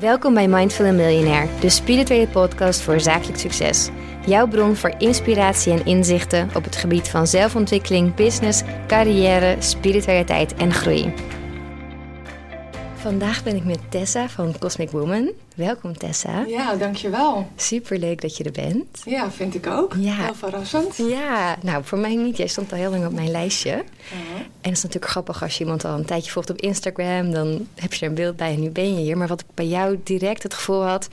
Welkom bij Mindful Millionaire, de spirituele podcast voor zakelijk succes. Jouw bron voor inspiratie en inzichten op het gebied van zelfontwikkeling, business, carrière, spiritualiteit en groei. Vandaag ben ik met Tessa van Cosmic Woman. Welkom Tessa. Ja, dankjewel. Superleuk dat je er bent. Ja, vind ik ook. Ja. Heel verrassend. Ja, nou voor mij niet. Jij stond al heel lang op mijn lijstje. En het is natuurlijk grappig als je iemand al een tijdje volgt op Instagram. Dan heb je er een beeld bij en nu ben je hier. Maar wat ik bij jou direct het gevoel had...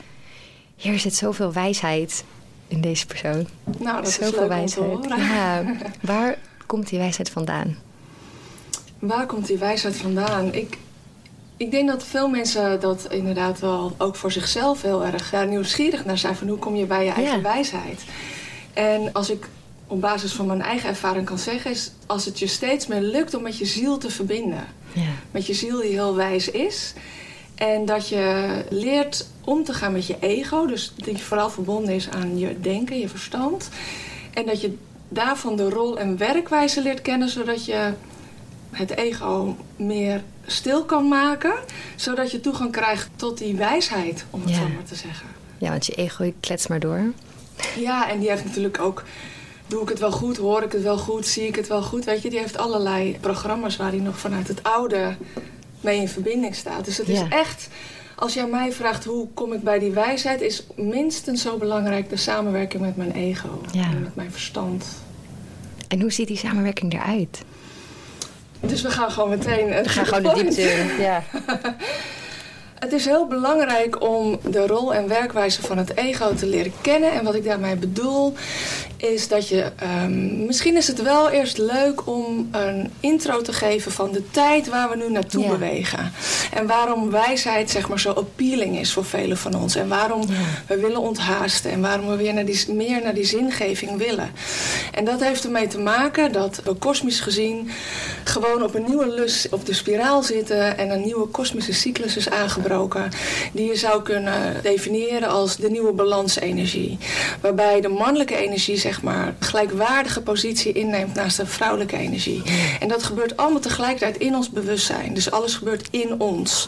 Hier zit zoveel wijsheid in deze persoon. Nou, dat is zoveel leuk om te horen. Ja, waar komt die wijsheid vandaan? Waar komt die wijsheid vandaan? Ik, ik denk dat veel mensen dat inderdaad wel ook voor zichzelf heel erg nieuwsgierig naar zijn. Van hoe kom je bij je eigen Ja. wijsheid? En als ik op basis van mijn eigen ervaring kan zeggen... is als het je steeds meer lukt om met je ziel te verbinden. Ja, met je ziel die heel wijs is. En dat je leert om te gaan met je ego. Dus dat je vooral verbonden is aan je denken, je verstand. En dat je daarvan de rol en werkwijze leert kennen, zodat je het ego meer stil kan maken. Zodat je toegang krijgt tot die wijsheid, om het Ja. zo maar te zeggen. ja want je ego klets maar door. Ja, en die heeft natuurlijk ook. Doe ik het wel goed? Hoor ik het wel goed? Zie ik het wel goed? Weet je, die heeft allerlei programma's waar hij nog vanuit het oude mee in verbinding staat. Dus het is echt, als jij mij vraagt hoe kom ik bij die wijsheid, is minstens zo belangrijk de samenwerking met mijn ego Ja. en met mijn verstand. En hoe ziet die samenwerking eruit? Dus we gaan gewoon meteen. We gaan gewoon de diepte in. Ja. Het is heel belangrijk om de rol en werkwijze van het ego te leren kennen. En wat ik daarmee bedoel, is dat je. ehm, misschien is het wel eerst leuk om een intro te geven van de tijd waar we nu naartoe Ja. bewegen. En waarom wijsheid zeg maar zo appealing is voor velen van ons. En waarom Ja. we willen onthaasten. En waarom we weer naar die, meer naar die zingeving willen. En dat heeft ermee te maken dat we kosmisch gezien gewoon op een nieuwe lus op de spiraal zitten. En een nieuwe kosmische cyclus is Die je zou kunnen definiëren als de nieuwe balansenergie. Waarbij de mannelijke energie zeg maar gelijkwaardige positie inneemt naast de vrouwelijke energie. En dat gebeurt allemaal tegelijkertijd in ons bewustzijn. Dus alles gebeurt in ons.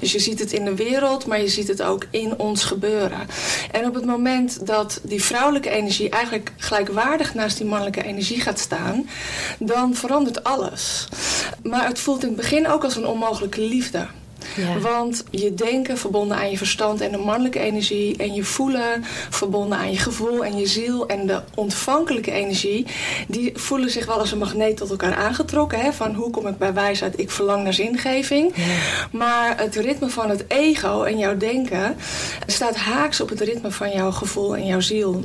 Dus je ziet het in de wereld, maar je ziet het ook in ons gebeuren. En op het moment dat die vrouwelijke energie eigenlijk gelijkwaardig naast die mannelijke energie gaat staan, dan verandert alles. Maar het voelt in het begin ook als een onmogelijke liefde. Ja. Want je denken verbonden aan je verstand en de mannelijke energie. En je voelen verbonden aan je gevoel en je ziel. En de ontvankelijke energie. Die voelen zich wel als een magneet tot elkaar aangetrokken. Hè? Van hoe kom ik bij wijsheid? Ik verlang naar zingeving. Maar het ritme van het ego en jouw denken staat haaks op het ritme van jouw gevoel en jouw ziel.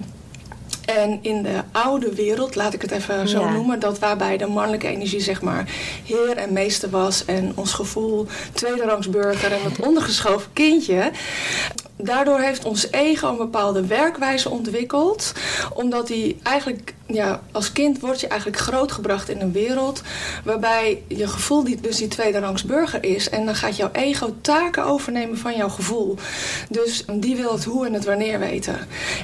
En in de oude wereld, laat ik het even zo Ja. noemen, dat waarbij de mannelijke energie zeg maar heer en meester was en ons gevoel tweederangs burger en het ondergeschoven kindje. Daardoor heeft ons ego een bepaalde werkwijze ontwikkeld, omdat hij eigenlijk, ja, als kind word je eigenlijk grootgebracht in een wereld waarbij je gevoel die, dus die tweederangs burger is. En dan gaat jouw ego taken overnemen van jouw gevoel. Dus die wil het hoe en het wanneer weten.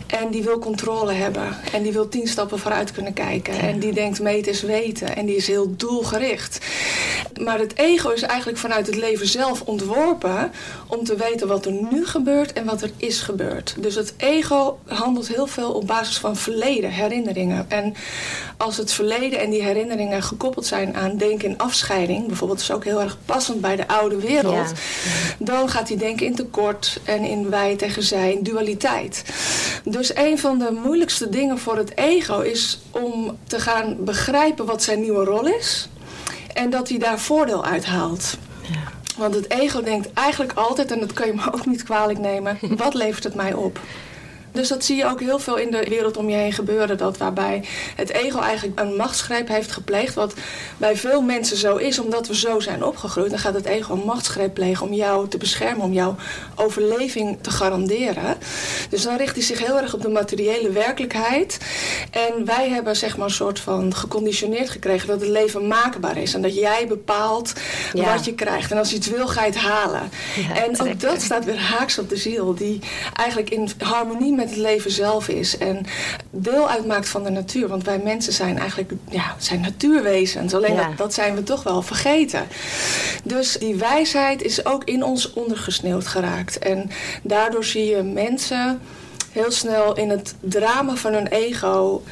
En die wil controle hebben. En die wil tien stappen vooruit kunnen kijken. En die denkt meten is weten. En die is heel doelgericht. Maar het ego is eigenlijk vanuit het leven zelf ontworpen om te weten wat er nu gebeurt en wat er is gebeurd. Dus het ego handelt heel veel op basis van verleden, herinneringen. En als het verleden en die herinneringen gekoppeld zijn aan denken in afscheiding, bijvoorbeeld is ook heel erg passend bij de oude wereld, Ja. dan gaat hij denken in tekort en in wij tegen zij, in dualiteit. Dus een van de moeilijkste dingen voor het ego is om te gaan begrijpen wat zijn nieuwe rol is. En dat hij daar voordeel uit haalt. Ja. Want het ego denkt eigenlijk altijd, en dat kun je me ook niet kwalijk nemen, wat levert het mij op? Dus dat zie je ook heel veel in de wereld om je heen gebeuren. Dat waarbij het ego eigenlijk een machtsgreep heeft gepleegd. Wat bij veel mensen zo is, omdat we zo zijn opgegroeid. Dan gaat het ego een machtsgreep plegen om jou te beschermen. Om jouw overleving te garanderen. Dus dan richt hij zich heel erg op de materiële werkelijkheid. En wij hebben zeg maar een soort van geconditioneerd gekregen dat het leven maakbaar is. En dat jij bepaalt Ja. wat je krijgt. En als je iets wil, ga je het halen. Ja, en ook dat staat weer haaks op de ziel. Die eigenlijk in harmonie met met het leven zelf is en deel uitmaakt van de natuur. Want wij mensen zijn eigenlijk ja, zijn natuurwezens. Alleen dat, dat zijn we toch wel vergeten. Dus die wijsheid is ook in ons ondergesneeuwd geraakt. En daardoor zie je mensen heel snel in het drama van hun ego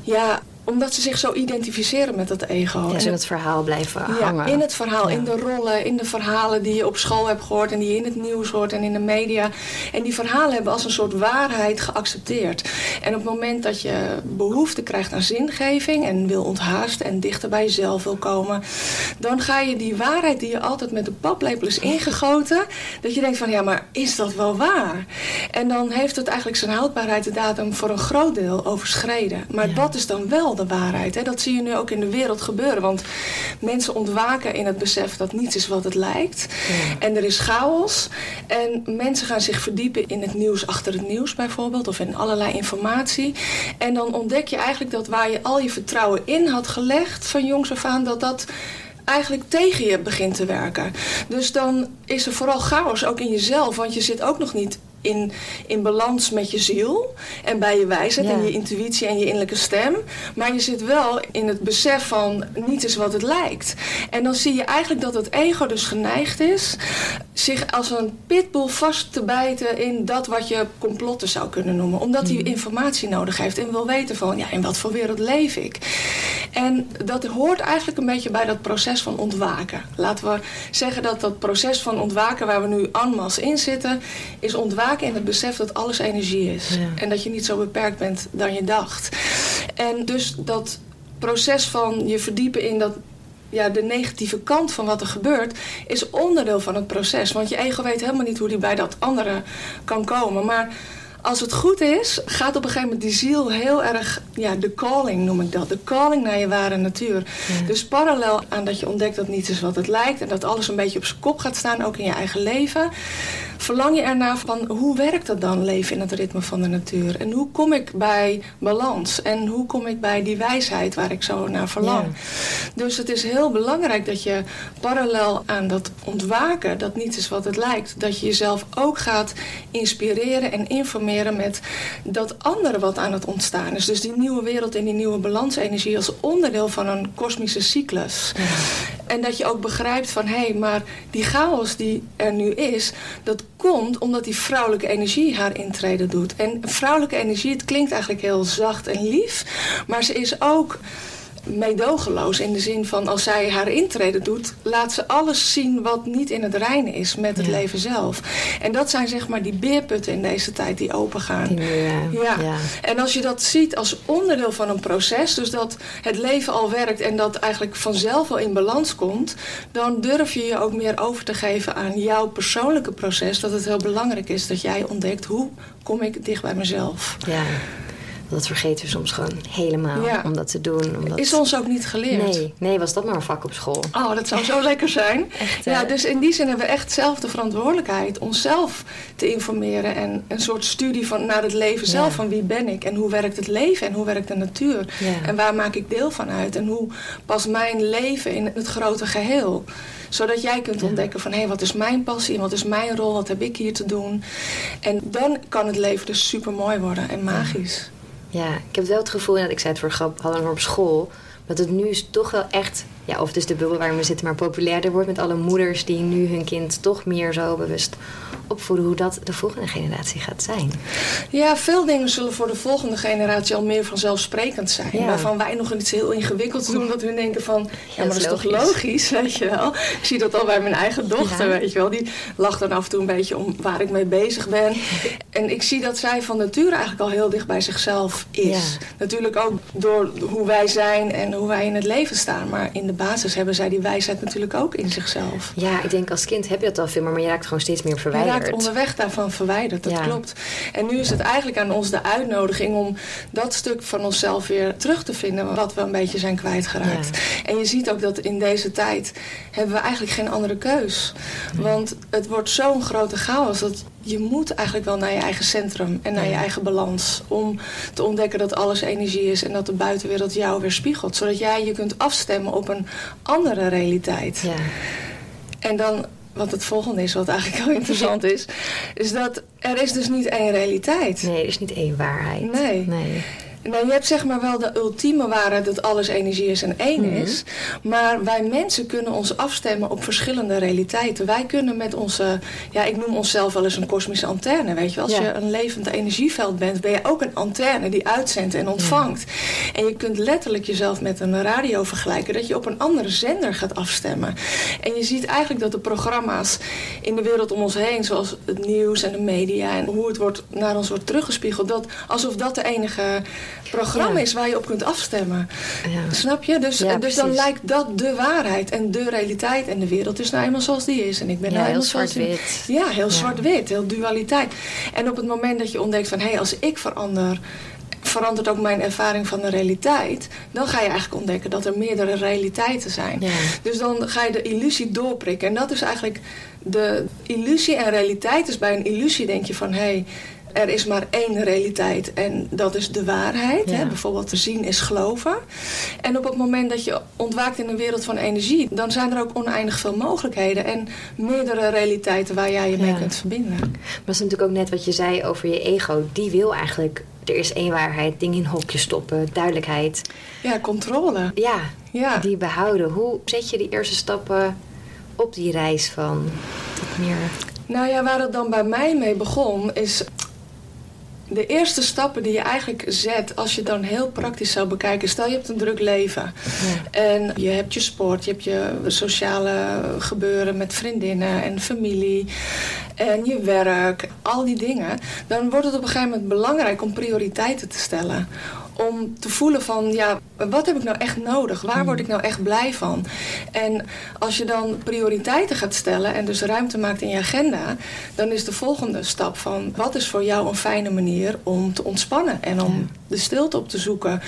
ja, omdat ze zich zo identificeren met dat ego. Ja, ze in het verhaal blijven ja, hangen. in het verhaal, in de rollen, in de verhalen die je op school hebt gehoord... en die je in het nieuws hoort en in de media. En die verhalen hebben als een soort waarheid geaccepteerd. En op het moment dat je behoefte krijgt aan zingeving... en wil onthaasten en dichter bij jezelf wil komen... dan ga je die waarheid die je altijd met de paplepel is ingegoten... dat je denkt van, ja, maar is dat wel waar? En dan heeft het eigenlijk zijn houdbaarheidsdatum voor een groot deel overschreden. Maar wat is dan wel de waarheid. Hè? Dat zie je nu ook in de wereld gebeuren. Want mensen ontwaken in het besef dat niets is wat het lijkt. Ja. En er is chaos. En mensen gaan zich verdiepen in het nieuws achter het nieuws bijvoorbeeld. Of in allerlei informatie. En dan ontdek je eigenlijk dat waar je al je vertrouwen in had gelegd van jongs af aan... dat dat eigenlijk tegen je begint te werken. Dus dan is er vooral chaos ook in jezelf. Want je zit ook nog niet in, in balans met je ziel en bij je wijsheid ja. en je intuïtie en je innerlijke stem. Maar je zit wel in het besef van niet is wat het lijkt. En dan zie je eigenlijk dat het ego dus geneigd is zich als een pitbull vast te bijten in dat wat je complotten zou kunnen noemen. Omdat hij informatie nodig heeft en wil weten van ja, in wat voor wereld leef ik. En dat hoort eigenlijk een beetje bij dat proces van ontwaken. Laten we zeggen dat dat proces van ontwaken waar we nu en masse in zitten, is ontwaken in het besef dat alles energie is. Ja. En dat je niet zo beperkt bent dan je dacht. En dus dat proces van je verdiepen in dat ja, de negatieve kant van wat er gebeurt, is onderdeel van het proces. Want je ego weet helemaal niet hoe die bij dat andere kan komen. Maar als het goed is, gaat op een gegeven moment die ziel heel erg, ja, de calling noem ik dat. De calling naar je ware natuur. Ja. Dus parallel aan dat je ontdekt dat niets is wat het lijkt en dat alles een beetje op zijn kop gaat staan, ook in je eigen leven, verlang je ernaar van hoe werkt dat dan, leven in het ritme van de natuur? En hoe kom ik bij balans? En hoe kom ik bij die wijsheid waar ik zo naar verlang? Ja. Dus het is heel belangrijk dat je parallel aan dat ontwaken, dat niets is wat het lijkt, dat je jezelf ook gaat inspireren en informeren met dat andere wat aan het ontstaan is. Dus die nieuwe wereld en die nieuwe balansenergie als onderdeel van een kosmische cyclus. Ja. En dat je ook begrijpt van hé, hey, maar die chaos die er nu is, dat komt omdat die vrouwelijke energie haar intrede doet. En vrouwelijke energie, het klinkt eigenlijk heel zacht en lief, maar ze is ook meedogenloos in de zin van als zij haar intrede doet, laat ze alles zien wat niet in het reine is met het ja. leven zelf. En dat zijn zeg maar die beerputten in deze tijd die opengaan. Ja. Ja. ja. En als je dat ziet als onderdeel van een proces, dus dat het leven al werkt en dat eigenlijk vanzelf al in balans komt, dan durf je je ook meer over te geven aan jouw persoonlijke proces. Dat het heel belangrijk is dat jij ontdekt hoe kom ik dicht bij mezelf. Ja. Dat vergeten we soms gewoon helemaal ja. om dat te doen. Omdat... Is ons ook niet geleerd. Nee, nee, was dat maar een vak op school. Oh, dat zou zo lekker zijn. Echt, ja, dus in die zin hebben we echt zelf de verantwoordelijkheid onszelf te informeren. En een soort studie van, naar het leven zelf. Ja. Van wie ben ik en hoe werkt het leven en hoe werkt de natuur. Ja. En waar maak ik deel van uit. En hoe past mijn leven in het grote geheel zodat jij kunt ontdekken van hé, hey, wat is mijn passie en wat is mijn rol, wat heb ik hier te doen. En dan kan het leven dus super mooi worden en magisch. Ja, ik heb wel het gevoel, dat ik zei het voor grap, hadden we op school, dat het nu is toch wel echt, ja, of dus de bubbel waarin we zitten, maar populairder wordt met alle moeders die nu hun kind toch meer zo bewust opvoeden hoe dat de volgende generatie gaat zijn. Ja, veel dingen zullen voor de volgende generatie al meer vanzelfsprekend zijn. Ja. Waarvan wij nog iets heel ingewikkelds doen, dat hun denken van, ja, maar dat is, logisch. toch logisch, weet je wel. Ik zie dat al bij mijn eigen dochter, Ja. weet je wel. Die lacht dan af en toe een beetje om waar ik mee bezig ben. En ik zie dat zij van nature eigenlijk al heel dicht bij zichzelf is. Ja. Natuurlijk ook door hoe wij zijn en hoe wij in het leven staan. Maar in de basis hebben zij die wijsheid natuurlijk ook in zichzelf. Ja, ik denk als kind heb je dat al veel, maar je raakt gewoon steeds meer Je verwijderd. raakt onderweg daarvan verwijderd, dat Ja. klopt. En nu is het eigenlijk aan ons de uitnodiging om dat stuk van onszelf weer terug te vinden, wat we een beetje zijn kwijtgeraakt. En je ziet ook dat in deze tijd hebben we eigenlijk geen andere keus. Want het wordt zo'n grote chaos dat je moet eigenlijk wel naar je eigen centrum en naar je eigen balans. Om te ontdekken dat alles energie is en dat de buitenwereld jou weer spiegelt. Zodat jij je kunt afstemmen op een andere realiteit. Ja. En dan wat het volgende is, wat eigenlijk heel interessant is, is dat er is dus niet één realiteit. Nee, er is niet één waarheid. Nee. nee. Nou, je hebt zeg maar wel de ultieme waarheid dat alles energie is en één Mhm. is. Maar wij mensen kunnen ons afstemmen op verschillende realiteiten. Wij kunnen met onze, ja, ik noem onszelf wel eens een kosmische antenne. Weet je, wel. als Ja. je een levend energieveld bent, ben je ook een antenne die uitzendt en ontvangt. En je kunt letterlijk jezelf met een radio vergelijken, dat je op een andere zender gaat afstemmen. En je ziet eigenlijk dat de programma's in de wereld om ons heen, zoals het nieuws en de media en hoe het wordt, naar ons wordt teruggespiegeld, dat alsof dat de enige programma is waar je op kunt afstemmen. Ja. Snap je? Dus, dus dan lijkt dat de waarheid en de realiteit. En de wereld is nou eenmaal zoals die is. En ik ben nou heel eenmaal zoals die- zwart-wit. Ja, heel zwart-wit, heel dualiteit. En op het moment dat je ontdekt van... hé, hey, als ik verander verandert ook mijn ervaring van de realiteit... dan ga je eigenlijk ontdekken dat er meerdere realiteiten zijn. Ja. Dus dan ga je de illusie doorprikken. En dat is eigenlijk de illusie en realiteit. Dus bij een illusie denk je van... hé, hey, er is maar één realiteit en dat is de waarheid. Ja. Hè? Bijvoorbeeld te zien is geloven. En op het moment dat je ontwaakt in een wereld van energie... dan zijn er ook oneindig veel mogelijkheden... en meerdere realiteiten waar jij je mee Ja. kunt verbinden. Maar dat is natuurlijk ook net wat je zei over je ego. Die wil eigenlijk, er is één waarheid, dingen in hokjes stoppen, duidelijkheid. Ja, controle. Ja, Ja. die behouden. Hoe zet je die eerste stappen op die reis van meer... Nou ja, waar het dan bij mij mee begon, is de eerste stappen die je eigenlijk zet, als je het dan heel praktisch zou bekijken. Stel je hebt een druk leven en je hebt je sport, je hebt je sociale gebeuren met vriendinnen en familie en je werk, al die dingen. Dan wordt het op een gegeven moment belangrijk om prioriteiten te stellen. Om te voelen van, ja, wat heb ik nou echt nodig? Waar word ik nou echt blij van? En als je dan prioriteiten gaat stellen en dus ruimte maakt in je agenda, dan is de volgende stap van, wat is voor jou een fijne manier om te ontspannen en om de stilte op te zoeken?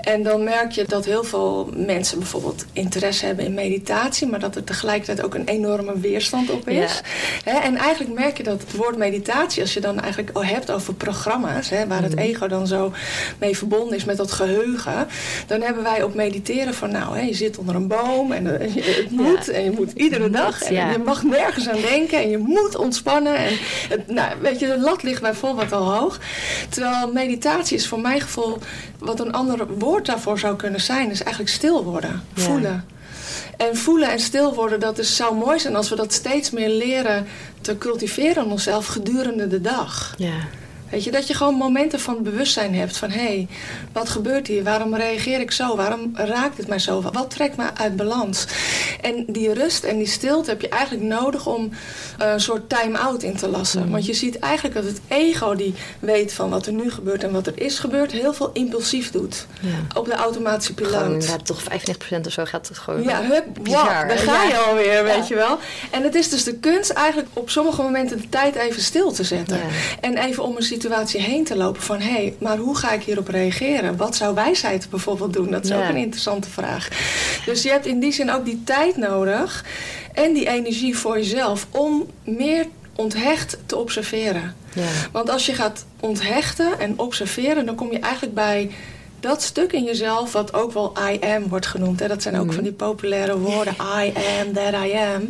En dan merk je dat heel veel mensen bijvoorbeeld interesse hebben in meditatie, maar dat er tegelijkertijd ook een enorme weerstand op is. En eigenlijk merk je dat het woord meditatie, als je dan eigenlijk al hebt over programma's, waar het ego dan zo mee verbonden is met dat geheugen, dan hebben wij op mediteren van, nou, hè, je zit onder een boom en eh, je- het moet en je moet iedere dag en ja. je mag nergens aan denken en je moet ontspannen. En het, nou, weet je, de lat ligt bijvoorbeeld al hoog. Terwijl meditatie is voor mijn gevoel, wat een ander woord daarvoor zou kunnen zijn, is eigenlijk stil worden, Ja. voelen. En voelen en stil worden, dat is, zou mooi zijn als we dat steeds meer leren te cultiveren in onszelf gedurende de dag. Ja. Weet je, dat je gewoon momenten van bewustzijn hebt van hé, hey, wat gebeurt hier? Waarom reageer ik zo? Waarom raakt het mij zo? Wat trekt me uit balans? En die rust en die stilte heb je eigenlijk nodig om eh, een soort time-out in te lassen. Want je ziet eigenlijk dat het ego die weet van wat er nu gebeurt en wat er is gebeurd, heel veel impulsief doet. Ja. Op de automatische Gewoon piloot. inderdaad toch 95% of zo gaat het gewoon... Ja, hup, Bizar, wow, daar ga je Ja. alweer, weet Ja. je wel. En het is dus de kunst eigenlijk op sommige momenten de tijd even stil te zetten. Ja. En even om een situatie heen te lopen van... hé, hey, maar hoe ga ik hierop reageren? Wat zou wijsheid bijvoorbeeld doen? Dat is Ja. ook een interessante vraag. Dus je hebt in die zin ook die tijd nodig... en die energie voor jezelf om meer onthecht te observeren. Ja. Want als je gaat onthechten en observeren, dan kom je eigenlijk bij dat stuk in jezelf, wat ook wel I am wordt genoemd. Hè? Dat zijn ook Mhm. van die populaire woorden. I am, that I am.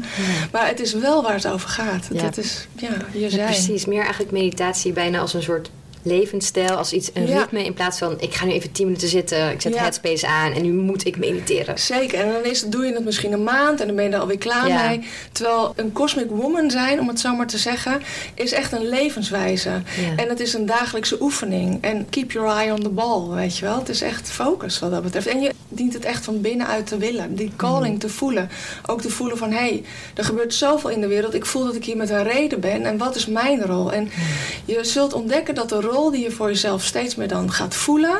Maar het is wel waar het over gaat. Ja. Het is ja, je Ja, zijn. precies. Meer eigenlijk meditatie bijna als een soort levensstijl. Als iets, een Ja. ritme in plaats van... ik ga nu even 10 minuten zitten, ik zet Ja. headspace aan... en nu moet ik mediteren. Zeker. En dan is, doe je het misschien een maand en dan ben je er alweer klaar Ja. mee. Terwijl een cosmic woman zijn, om het zo maar te zeggen, is echt een levenswijze. En het is een dagelijkse oefening. En keep your eye on the ball, weet je wel. Het is echt focus wat dat betreft. En je dient het echt van binnenuit te willen. Die calling Mm. te voelen. Ook te voelen van, hé, hey, er gebeurt zoveel in de wereld. Ik voel dat ik hier met een reden ben. En wat is mijn rol? En je zult ontdekken dat de rol die je voor jezelf steeds meer dan gaat voelen...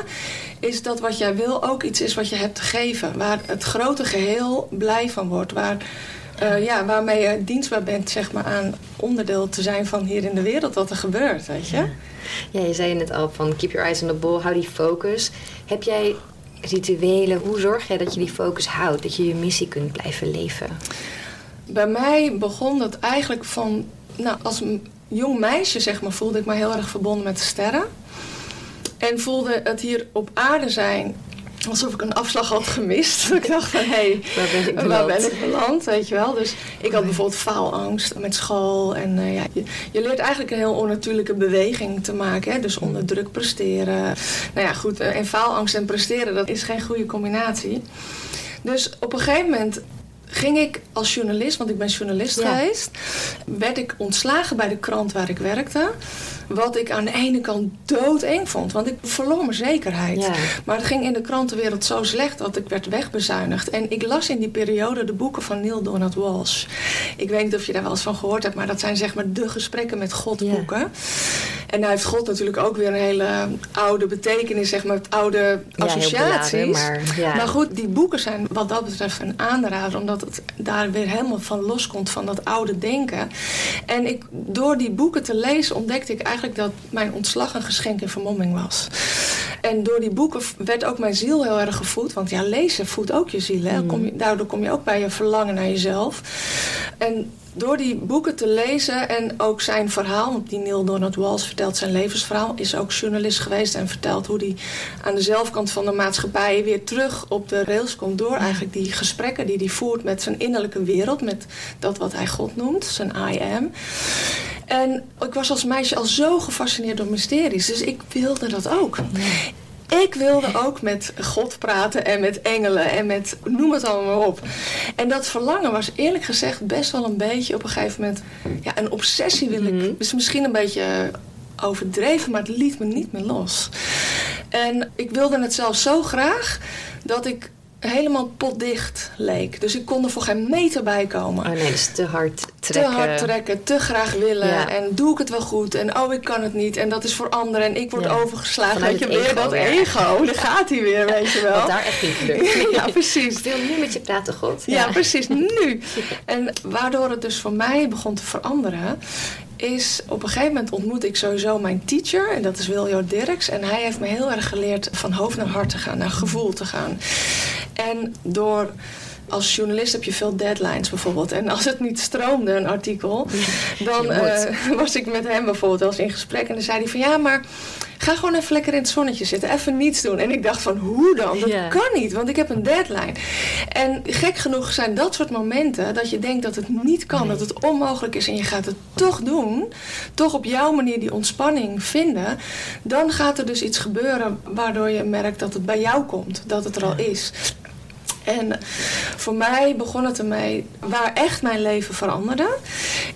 is dat wat jij wil ook iets is wat je hebt te geven. Waar het grote geheel blij van wordt. Waar... eh, ja, waarmee je dienstbaar bent zeg maar, aan onderdeel te zijn van hier in de wereld wat er gebeurt, weet je? Ja, je zei net al van keep your eyes on the ball, hou die focus. Heb jij rituelen, hoe zorg jij dat je die focus houdt? Dat je je missie kunt blijven leven? Bij mij begon dat eigenlijk van, nou, als jong meisje zeg maar, voelde ik me heel erg verbonden met de sterren. En voelde het hier op aarde zijn alsof ik een afslag had gemist. ik dacht van, hé, hey, waar, ben ik beland? waar ben ik beland, weet je wel. Dus ik had bijvoorbeeld faalangst met school. En uh, ja, je, je, leert eigenlijk een heel onnatuurlijke beweging te maken. Hè? Dus onder druk presteren. Nou ja, goed, en faalangst en presteren, dat is geen goede combinatie. Dus op een gegeven moment ging ik als journalist, want ik ben journalist geweest, werd ik ontslagen bij de krant waar ik werkte. Wat ik aan de ene kant doodeng vond, want ik verloor mijn zekerheid. Maar het ging in de krantenwereld zo slecht dat ik werd wegbezuinigd. En ik las in die periode de boeken van Neil Donald Walsh. Ik weet niet of je daar wel eens van gehoord hebt, maar dat zijn zeg maar de gesprekken met God boeken. En daar heeft God natuurlijk ook weer een hele oude betekenis, zeg maar, oude associaties. maar, maar goed, die boeken zijn wat dat betreft een aanrader, omdat het daar weer helemaal van loskomt van dat oude denken. En ik, door die boeken te lezen ontdekte ik eigenlijk dat mijn ontslag een geschenk in vermomming was. En door die boeken werd ook mijn ziel heel erg gevoed. Want ja, lezen voedt ook je ziel. Hè? Kom je, daardoor kom je ook bij je verlangen naar jezelf. En door die boeken te lezen en ook zijn verhaal... want die Neil Donald Walsh vertelt zijn levensverhaal... is ook journalist geweest en vertelt hoe hij aan de zelfkant van de maatschappij... weer terug op de rails komt door eigenlijk die gesprekken die hij voert... met zijn innerlijke wereld, met dat wat hij God noemt, zijn I am. En ik was als meisje al zo gefascineerd door mysteries. Dus ik wilde dat ook. Ik wilde ook met God praten en met engelen en met noem het allemaal op. En dat verlangen was eerlijk gezegd best wel een beetje op een gegeven moment... Ja, een obsessie wil ik. Mm is misschien een beetje overdreven, maar het liet me niet meer los. En ik wilde het zelf zo graag dat ik helemaal potdicht leek. Dus ik kon er voor geen meter bij komen. Oh nee, dus te hard trekken. Te hard trekken, te graag willen. En doe ik het wel goed? En oh, ik kan het niet. En dat is voor anderen. En ik word overgeslagen. weet je, weer dat ego. Daar gaat hij weer, weet je wel. Wat daar echt niet lukt. ja, precies. Ik wil nu met je praten, God. Ja, precies. Nu. En waardoor het dus voor mij begon te veranderen is op een gegeven moment ontmoet ik sowieso mijn teacher. En dat is Wiljo Dirks. En hij heeft me heel erg geleerd van hoofd naar hart te gaan, naar gevoel te gaan. En door als journalist heb je veel deadlines bijvoorbeeld. En als het niet stroomde, een artikel, dan uh, was ik met hem bijvoorbeeld wel eens in gesprek. En dan zei hij van ja, maar ga gewoon even lekker in het zonnetje zitten. Even niets doen. En ik dacht van hoe dan? Dat kan niet, want ik heb een deadline. En gek genoeg zijn dat soort momenten dat je denkt dat het niet kan. Dat het onmogelijk is en je gaat het toch doen. Toch op jouw manier die ontspanning vinden. Dan gaat er dus iets gebeuren waardoor je merkt dat het bij jou komt. Dat het er al is. En voor mij begon het ermee, waar echt mijn leven veranderde,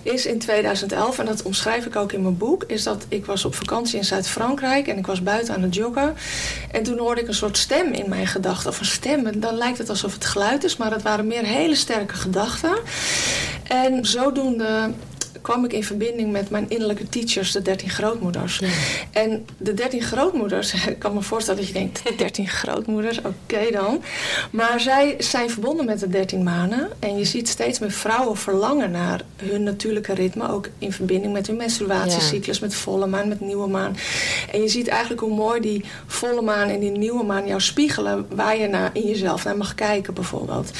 is in 2011, en dat omschrijf ik ook in mijn boek, is dat ik was op vakantie in Zuid-Frankrijk en ik was buiten aan het joggen. En toen hoorde ik een soort stem in mijn gedachten, of een stem, dan lijkt het alsof het geluid is, maar dat waren meer hele sterke gedachten. En zodoende kwam ik in verbinding met mijn innerlijke teachers, de 13 grootmoeders. En de 13 grootmoeders, ik kan me voorstellen dat je denkt, 13 grootmoeders, oké dan. Maar zij zijn verbonden met de 13 manen. En je ziet steeds meer vrouwen verlangen naar hun natuurlijke ritme. Ook in verbinding met hun menstruatiecyclus, met volle maan, met nieuwe maan. En je ziet eigenlijk hoe mooi die volle maan en die nieuwe maan jou spiegelen waar je naar, in jezelf naar mag kijken bijvoorbeeld.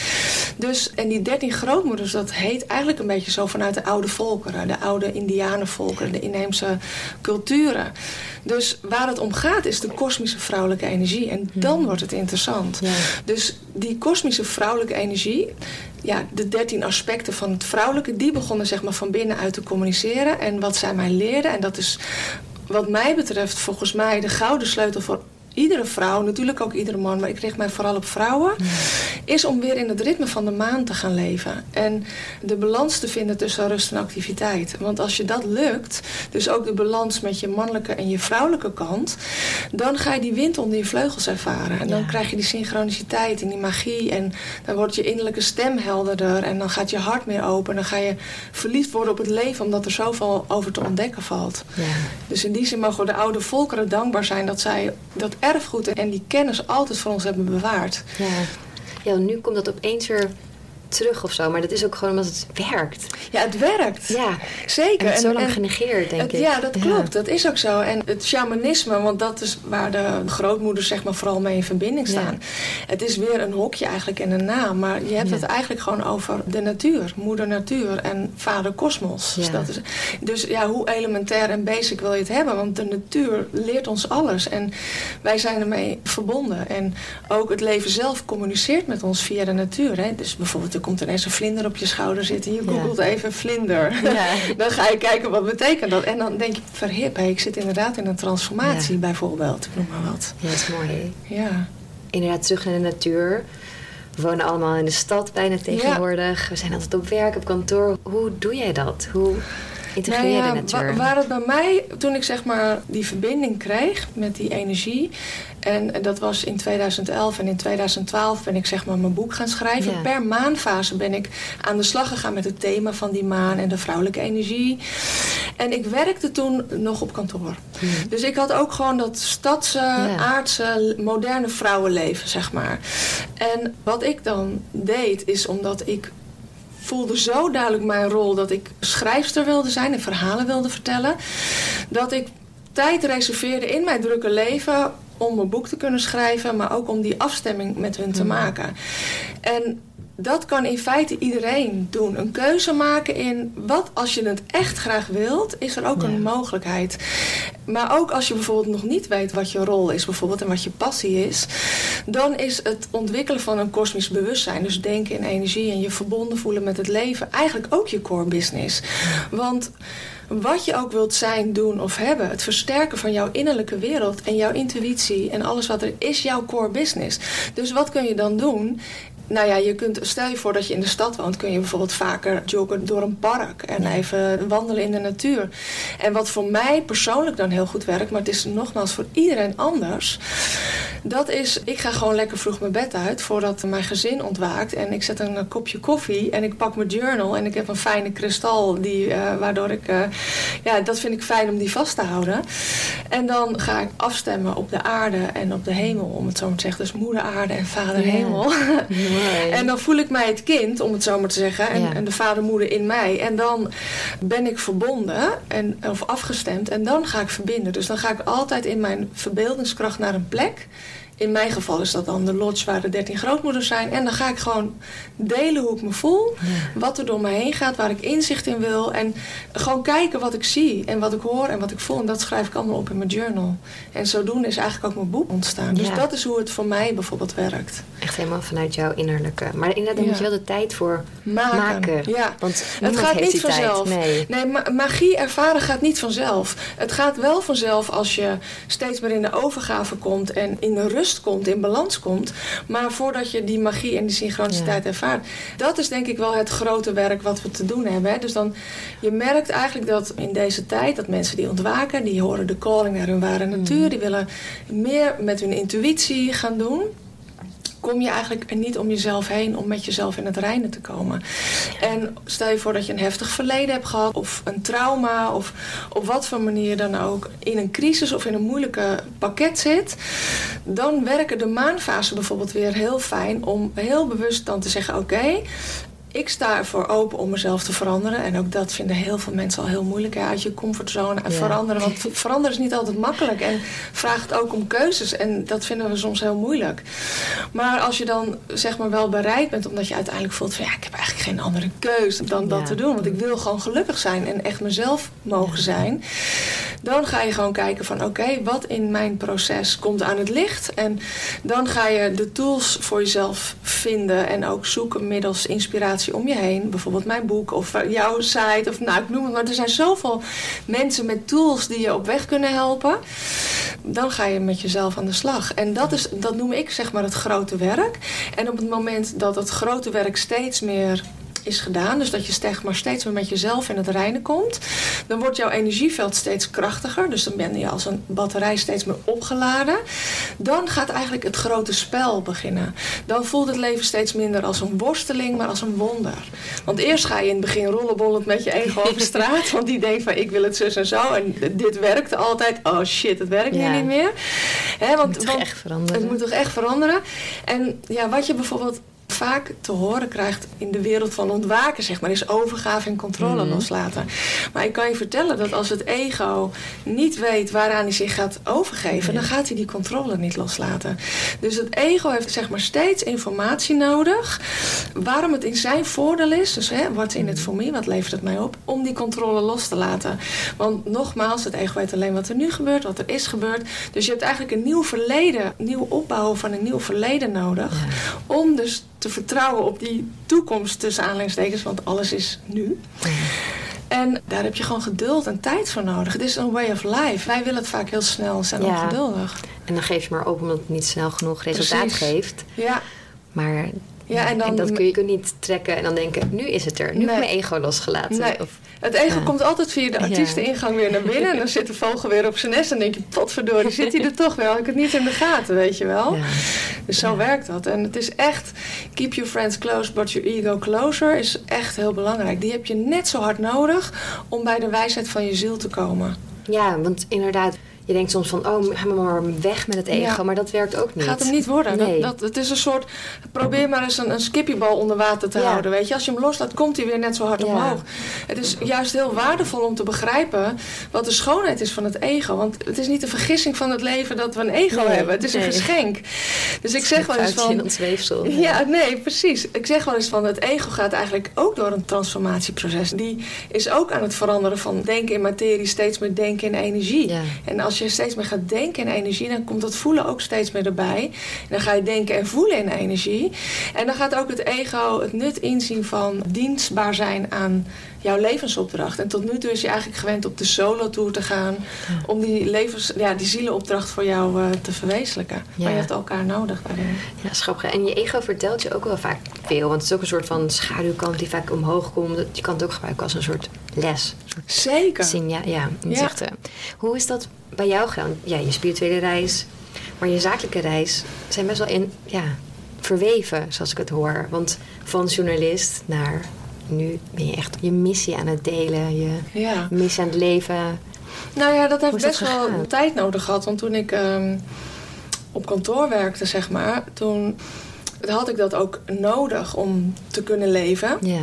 Dus, en die 13 grootmoeders, dat heet eigenlijk een beetje zo vanuit de oude volken de oude indianenvolkeren, de inheemse culturen. Dus waar het om gaat is de kosmische vrouwelijke energie. En dan hmm. wordt het interessant. Dus die kosmische vrouwelijke energie, ja, de dertien aspecten van het vrouwelijke, die begonnen zeg maar van binnenuit te communiceren. En wat zij mij leerden, en dat is wat mij betreft volgens mij de gouden sleutel voor iedere vrouw, natuurlijk ook iedere man, maar ik richt mij vooral op vrouwen, is om weer in het ritme van de maan te gaan leven. En de balans te vinden tussen rust en activiteit. Want als je dat lukt, dus ook de balans met je mannelijke en je vrouwelijke kant, dan ga je die wind onder je vleugels ervaren. En dan krijg je die synchroniciteit en die magie. En dan wordt je innerlijke stem helderder. En dan gaat je hart meer open. Dan ga je verliefd worden op het leven, omdat er zoveel over te ontdekken valt. Ja. Dus in die zin mogen we de oude volkeren dankbaar zijn dat zij dat erfgoed en die kennis altijd voor ons hebben bewaard. Ja, ja nu komt dat opeens weer terug of zo. Maar dat is ook gewoon omdat het werkt. Ja, het werkt. Ja, zeker. En, zo lang genegeerd, denk ik. Ja, dat klopt. Dat is ook zo. En het shamanisme, want dat is waar de grootmoeders zeg maar vooral mee in verbinding staan. Het is weer een hokje eigenlijk en een naam. Maar je hebt het eigenlijk gewoon over de natuur. Moeder natuur en vader kosmos. Dus, dat is, dus ja, hoe elementair en basic wil je het hebben? Want de natuur leert ons alles. En wij zijn ermee verbonden. En ook het leven zelf communiceert met ons via de natuur. Hè? Dus bijvoorbeeld er komt ineens een vlinder op je schouder zitten. Je googelt even vlinder. Ja. dan ga je kijken wat betekent dat. En dan denk je, verhip, ik zit inderdaad in een transformatie bijvoorbeeld. Ik noem maar wat. Ja, dat is mooi. Ja. Inderdaad, terug naar de natuur. We wonen allemaal in de stad bijna tegenwoordig. We zijn altijd op werk, op kantoor. Hoe doe jij dat? Hoe integreer je natuur? Waar het bij mij, toen ik zeg maar die verbinding kreeg met die energie... En dat was in 2011 en in 2012 ben ik zeg maar mijn boek gaan schrijven. Per maanfase ben ik aan de slag gegaan met het thema van die maan en de vrouwelijke energie. En ik werkte toen nog op kantoor. Dus ik had ook gewoon dat stadse, aardse, moderne vrouwenleven, zeg maar. En wat ik dan deed, is omdat ik voelde zo duidelijk mijn rol dat ik schrijfster wilde zijn en verhalen wilde vertellen. Dat ik tijd reserveerde in mijn drukke leven om een boek te kunnen schrijven, maar ook om die afstemming met hun te hmm. maken. En dat kan in feite iedereen doen. Een keuze maken in wat als je het echt graag wilt, is er ook een mogelijkheid. Maar ook als je bijvoorbeeld nog niet weet wat je rol is, bijvoorbeeld en wat je passie is, dan is het ontwikkelen van een kosmisch bewustzijn, dus denken in energie en je verbonden voelen met het leven, eigenlijk ook je core business. Want wat je ook wilt zijn, doen of hebben. Het versterken van jouw innerlijke wereld en jouw intuïtie en alles wat er is, jouw core business. Dus wat kun je dan doen? Nou ja, je kunt, stel je voor dat je in de stad woont, kun je bijvoorbeeld vaker joggen door een park en even wandelen in de natuur. En wat voor mij persoonlijk dan heel goed werkt, maar het is nogmaals voor iedereen anders. Dat is, ik ga gewoon lekker vroeg mijn bed uit voordat mijn gezin ontwaakt. En ik zet een kopje koffie en ik pak mijn journal en ik heb een fijne kristal die, uh, waardoor ik, uh, ja, dat vind ik fijn om die vast te houden. En dan ga ik afstemmen op de aarde en op de hemel, om het zo maar te zeggen. Dus moeder aarde en vader hemel. En dan voel ik mij het kind, om het zo maar te zeggen. En, en de vader, moeder in mij. En dan ben ik verbonden en, of afgestemd. En dan ga ik verbinden. Dus dan ga ik altijd in mijn verbeeldingskracht naar een plek in mijn geval is dat dan de lodge waar de 13 grootmoeders zijn. En dan ga ik gewoon delen hoe ik me voel. Wat er door me heen gaat, waar ik inzicht in wil. En gewoon kijken wat ik zie en wat ik hoor en wat ik voel. En dat schrijf ik allemaal op in mijn journal. En zodoende is eigenlijk ook mijn boek ontstaan. Dus dat is hoe het voor mij bijvoorbeeld werkt. Echt helemaal vanuit jouw innerlijke. Maar inderdaad, daar moet je wel de tijd voor maken. Ja. Want het gaat niet vanzelf. Nee, nee magie ervaren gaat niet vanzelf. Het gaat wel vanzelf als je steeds meer in de overgave komt en in de rust komt, in balans komt. Maar voordat je die magie en die synchroniciteit ervaart. Dat is denk ik wel het grote werk wat we te doen hebben. Hè. Dus dan, je merkt eigenlijk dat in deze tijd, dat mensen die ontwaken, die horen de calling naar hun ware natuur. Mm. Die willen meer met hun intuïtie gaan doen kom je eigenlijk er niet om jezelf heen om met jezelf in het reinen te komen. En stel je voor dat je een heftig verleden hebt gehad, of een trauma, of op wat voor manier dan ook in een crisis of in een moeilijke pakket zit, dan werken de maanfase bijvoorbeeld weer heel fijn om heel bewust dan te zeggen: Oké, ik sta ervoor open om mezelf te veranderen. En ook dat vinden heel veel mensen al heel moeilijk. Hè? Uit je comfortzone veranderen. Want veranderen is niet altijd makkelijk. En vraagt ook om keuzes. En dat vinden we soms heel moeilijk. Maar als je dan zeg maar wel bereid bent. Omdat je uiteindelijk voelt van ja, ik heb eigenlijk geen andere keuze dan dat te doen. Want ik wil gewoon gelukkig zijn. En echt mezelf mogen zijn. Dan ga je gewoon kijken van oké, wat in mijn proces komt aan het licht. En dan ga je de tools voor jezelf vinden. En ook zoeken middels inspiratie om je heen. Bijvoorbeeld mijn boek of jouw site. Of nou, ik noem het maar. Er zijn zoveel mensen met tools die je op weg kunnen helpen. Dan ga je met jezelf aan de slag. En dat, is, dat noem ik zeg maar het grote werk. En op het moment dat het grote werk steeds meer is gedaan. Dus dat je zeg maar steeds meer met jezelf in het reinen komt. Dan wordt jouw energieveld steeds krachtiger. Dus dan ben je als een batterij steeds meer opgeladen. Dan gaat eigenlijk het grote spel beginnen. Dan voelt het leven steeds minder als een worsteling, maar als een wonder. Want eerst ga je in het begin rollenbollend met je ego over straat. Want die denkt van ik wil het zus en zo. En dit werkte altijd. Oh shit, het werkt ja. niet meer. He, want, het moet toch echt veranderen? Het moet toch echt veranderen. En ja, wat je bijvoorbeeld vaak te horen krijgt in de wereld van ontwaken, zeg maar, is overgave en controle Mhm. loslaten. Maar ik kan je vertellen dat als het ego niet weet waaraan hij zich gaat overgeven, dan gaat hij die controle niet loslaten. Dus het ego heeft zeg maar steeds informatie nodig. Waarom het in zijn voordeel is, dus hè, wat in het voor mij, wat levert het mij op, om die controle los te laten. Want nogmaals, het ego weet alleen wat er nu gebeurt, wat er is gebeurd. Dus je hebt eigenlijk een nieuw verleden, nieuw opbouwen van een nieuw verleden nodig. Om dus te vertrouwen op die toekomst tussen aanleidingstekens, want alles is nu. En daar heb je gewoon geduld en tijd voor nodig. Het is een way of life. Wij willen het vaak heel snel, zijn Ja. ongeduldig. En dan geef je maar op omdat het niet snel genoeg resultaat Precies. geeft. Ja, Maar ja en dan... dat kun je niet trekken en dan denken, nu is het er. Nu heb ik mijn ego losgelaten. Nee. Of, Het ego Ja. komt altijd via de artiesteningang weer naar binnen. En dan zit de vogel weer op zijn nest. En dan denk je, potverdorie, zit hij er toch wel? Ik het niet in de gaten, weet je wel? ja. Dus zo werkt dat. En het is echt, keep your friends close, but your ego closer is echt heel belangrijk. Die heb je net zo hard nodig om bij de wijsheid van je ziel te komen. ja, want inderdaad, je denkt soms van, oh, ga maar weg met het ego. Ja. Maar dat werkt ook niet. Gaat hem niet worden. Nee. Dat, dat, het is een soort, probeer maar eens een, een skippiebal onder water te Ja. houden. Weet je? Als je hem loslaat, komt hij weer net zo hard Ja. omhoog. Het is juist heel waardevol om te begrijpen wat de schoonheid is van het ego. Want het is niet een vergissing van het leven dat we een ego Nee, hebben. Het is een geschenk. Dus ik zeg wel eens in van... ons weefsel. Ja, nee, precies. Ik zeg wel eens van het ego gaat eigenlijk ook door een transformatieproces. Die is ook aan het veranderen van denken in materie, steeds meer denken in energie. En als je steeds meer gaat denken in energie, dan komt dat voelen ook steeds meer erbij. En dan ga je denken en voelen in energie. En dan gaat ook het ego het nut inzien van dienstbaar zijn aan jouw levensopdracht. En tot nu toe is je eigenlijk gewend op de solo-tour te gaan... om die, levens, ja, die zielenopdracht voor jou eh, te verwezenlijken. Ja. Maar je hebt elkaar nodig daarin. Ja, schappig. En je ego vertelt je ook wel vaak veel. Want het is ook een soort van schaduwkant die vaak omhoog komt. Je kan het ook gebruiken als een soort les. Zeker. Signa ja, inzichten. Hoe is dat bij jou gegaan? Ja, je spirituele reis, maar je zakelijke reis zijn best wel in, ja, verweven, zoals ik het hoor. Want van journalist naar nu ben je echt je missie aan het delen, je Ja. missie aan het leven. Nou ja, dat heeft dat best wel tijd nodig gehad. Want toen ik ehm, op kantoor werkte, zeg maar, toen had ik dat ook nodig om te kunnen leven. Ja,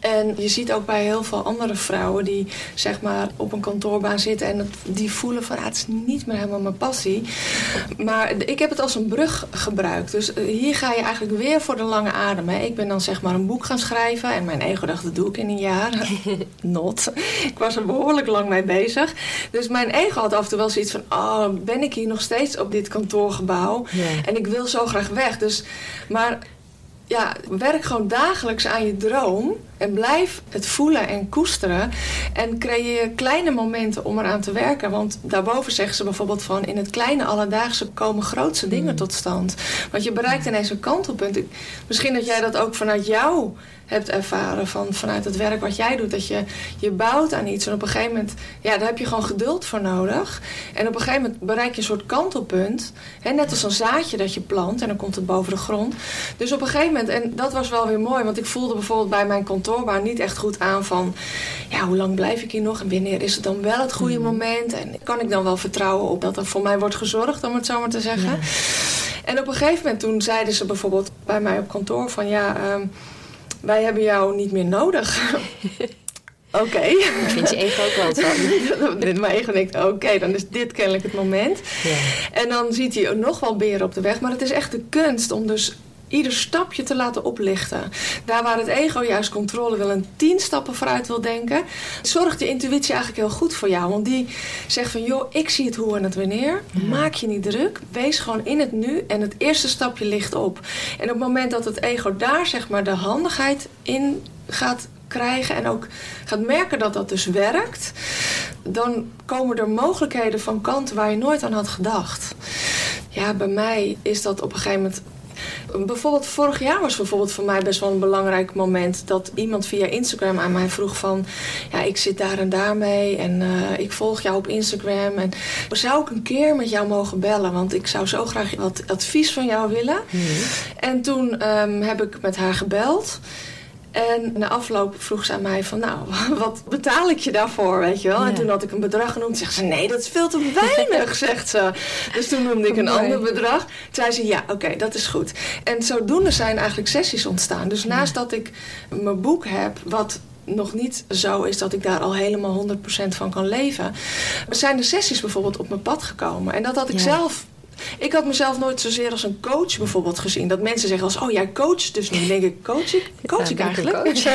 En je ziet ook bij heel veel andere vrouwen die zeg maar op een kantoorbaan zitten en het, die voelen van ah, het is niet meer helemaal mijn passie. Maar ik heb het als een brug gebruikt. Dus eh, hier ga je eigenlijk weer voor de lange adem. Hè. Ik ben dan zeg maar een boek gaan schrijven en mijn ego dacht dat doe ik in een jaar. Not. Ik was er behoorlijk lang mee bezig. Dus mijn ego had af en toe wel zoiets van oh, ben ik hier nog steeds op dit kantoorgebouw? En ik wil zo graag weg. Dus, maar ja, werk gewoon dagelijks aan je droom. En blijf het voelen en koesteren. En creëer kleine momenten om eraan te werken. Want daarboven zeggen ze bijvoorbeeld van... in het kleine alledaagse komen grootste dingen tot stand. Want je bereikt ineens een kantelpunt. Misschien dat jij dat ook vanuit jou hebt ervaren. Van, vanuit het werk wat jij doet. Dat je, je bouwt aan iets. En op een gegeven moment... Ja, daar heb je gewoon geduld voor nodig. En op een gegeven moment bereik je een soort kantelpunt. Hè, net als een zaadje dat je plant. En dan komt het boven de grond. Dus op een gegeven moment... En dat was wel weer mooi. Want ik voelde bijvoorbeeld bij mijn kantoorbaan niet echt goed aan van... Ja, hoe lang blijf ik hier nog? En wanneer is het dan wel het goede moment? En kan ik dan wel vertrouwen op dat er voor mij wordt gezorgd, om het zo maar te zeggen? Ja. En op een gegeven moment toen zeiden ze bijvoorbeeld bij mij op kantoor van... Ja, ehm, wij hebben jou niet meer nodig. Oké. daar vindt je ego ook wel van. Mijn ego denkt, oké, dan is dit kennelijk het moment. Ja. En dan ziet hij nog wel beren op de weg. Maar het is echt de kunst om dus ieder stapje te laten oplichten. Daar waar het ego juist controle wil en tien stappen vooruit wil denken... zorgt de intuïtie eigenlijk heel goed voor jou. Want die zegt van, joh, ik zie het hoe en het wanneer. Maak je niet druk. Wees gewoon in het nu en het eerste stapje ligt op. En op het moment dat het ego daar zeg maar de handigheid in gaat krijgen... en ook gaat merken dat dat dus werkt... dan komen er mogelijkheden van kanten waar je nooit aan had gedacht. Ja, bij mij is dat op een gegeven moment Bijvoorbeeld vorig jaar was bijvoorbeeld voor mij best wel een belangrijk moment dat iemand via Instagram aan mij vroeg van ja ik zit daar en daar mee en eh, ik volg jou op Instagram en zou ik een keer met jou mogen bellen want ik zou zo graag wat advies van jou willen. En toen ehm, heb ik met haar gebeld. En na afloop vroeg ze aan mij van, nou, wat betaal ik je daarvoor, weet je wel? En toen had ik een bedrag genoemd. Zegt ze, nee, dat is veel te weinig, zegt ze. Dus toen noemde ik een ander bedrag. Toen zei ze, ja, oké, dat is goed. En zodoende zijn eigenlijk sessies ontstaan. Dus naast dat ik mijn boek heb, wat nog niet zo is dat ik daar al helemaal 100% van kan leven, zijn de sessies bijvoorbeeld op mijn pad gekomen. En dat had ik zelf ik had mezelf nooit zozeer als een coach bijvoorbeeld gezien. Dat mensen zeggen als, oh jij coacht dus nu. denk ik, coach ik? Coach ik eigenlijk? Coach.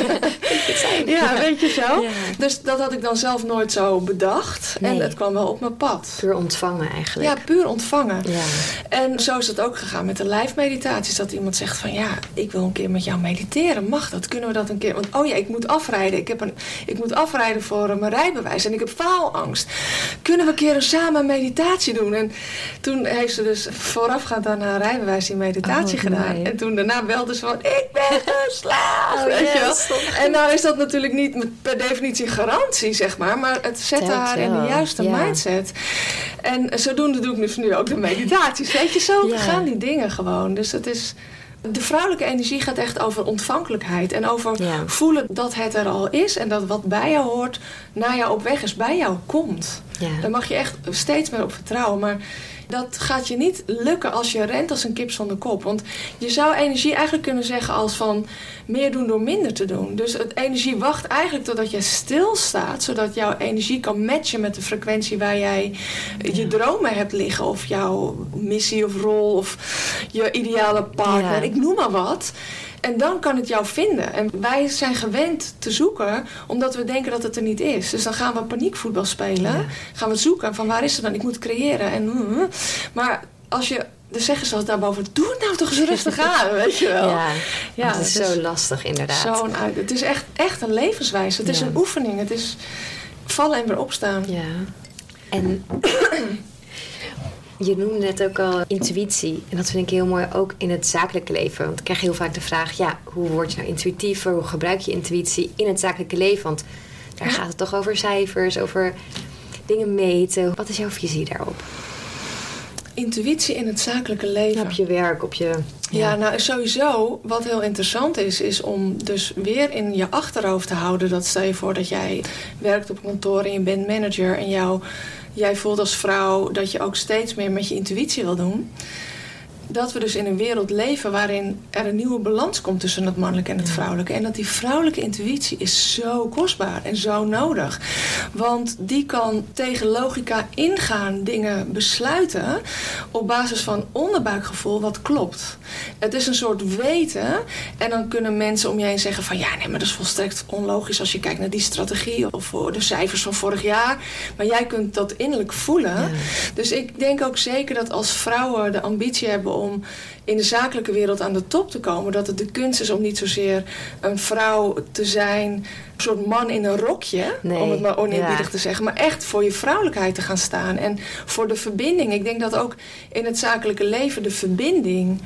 ja, weet je zo. Dus dat had ik dan zelf nooit zo bedacht. En het kwam wel op mijn pad. Puur ontvangen eigenlijk. Ja, puur ontvangen. Ja. En zo is het ook gegaan met de live meditaties. Dat iemand zegt van, ja, ik wil een keer met jou mediteren. Mag dat? Kunnen we dat een keer? Want, oh ja, ik moet afrijden. Ik, heb een, ik moet afrijden voor mijn rijbewijs. En ik heb faalangst. Kunnen we een keer een samen meditatie doen? En toen heeft ze dus voorafgaand aan haar rijbewijs die meditatie oh, gedaan. En toen daarna belde ze van, ik ben geslaagd. Oh, weet je wel? En nou is dat natuurlijk niet per definitie garantie, zeg maar. Maar het zet haar in de juiste mindset. En zodoende doe ik dus nu ook de meditaties. Weet je, zo gaan die dingen gewoon. Dus het is... De vrouwelijke energie gaat echt over ontvankelijkheid. En over voelen dat het er al is. En dat wat bij jou hoort, naar jou op weg is, bij jou komt. Ja. Daar mag je echt steeds meer op vertrouwen. Maar dat gaat je niet lukken als je rent als een kip zonder kop. Want je zou energie eigenlijk kunnen zeggen als van meer doen door minder te doen. Dus het energie wacht eigenlijk totdat je stilstaat. Zodat jouw energie kan matchen met de frequentie waar jij je dromen hebt liggen. Of jouw missie of rol of je ideale partner. Ik noem maar wat. En dan kan het jou vinden. En wij zijn gewend te zoeken omdat we denken dat het er niet is. Dus dan gaan we paniekvoetbal spelen. Gaan we zoeken van waar is het dan? Ik moet creëren. En, mm, mm. maar als je dus zeggen ze daarboven, doe het nou toch eens rustig aan, weet je wel. Ja, ja het is zo lastig inderdaad. Zo'n het is echt, echt een levenswijze. Het is een oefening. Het is vallen en weer opstaan. Ja. En je noemde net ook al intuïtie. En dat vind ik heel mooi ook in het zakelijke leven. Want ik krijg heel vaak de vraag: ja, hoe word je nou intuïtiever? Hoe gebruik je intuïtie in het zakelijke leven? Want daar gaat het toch over cijfers, over dingen meten. Wat is jouw visie daarop? Intuïtie in het zakelijke leven. op je werk, op je. Ja. nou sowieso, wat heel interessant is, is om dus weer in je achterhoofd te houden. Dat stel je voor dat jij werkt op kantoor en je bent manager en jouw jij voelt als vrouw dat je ook steeds meer met je intuïtie wil doen dat we dus in een wereld leven waarin er een nieuwe balans komt tussen het mannelijke en het vrouwelijke. En dat die vrouwelijke intuïtie is zo kostbaar en zo nodig. Want die kan tegen logica ingaan, dingen besluiten op basis van onderbuikgevoel wat klopt. Het is een soort weten en dan kunnen mensen om je heen zeggen van ja, nee, maar dat is volstrekt onlogisch als je kijkt naar die strategie of de cijfers van vorig jaar. Maar jij kunt dat innerlijk voelen. Dus ik denk ook zeker dat als vrouwen de ambitie hebben om in de zakelijke wereld aan de top te komen. Dat het de kunst is om niet zozeer een vrouw te zijn, een soort man in een rokje, om het maar oneerbiedig te zeggen, maar echt voor je vrouwelijkheid te gaan staan en voor de verbinding. Ik denk dat ook in het zakelijke leven de verbinding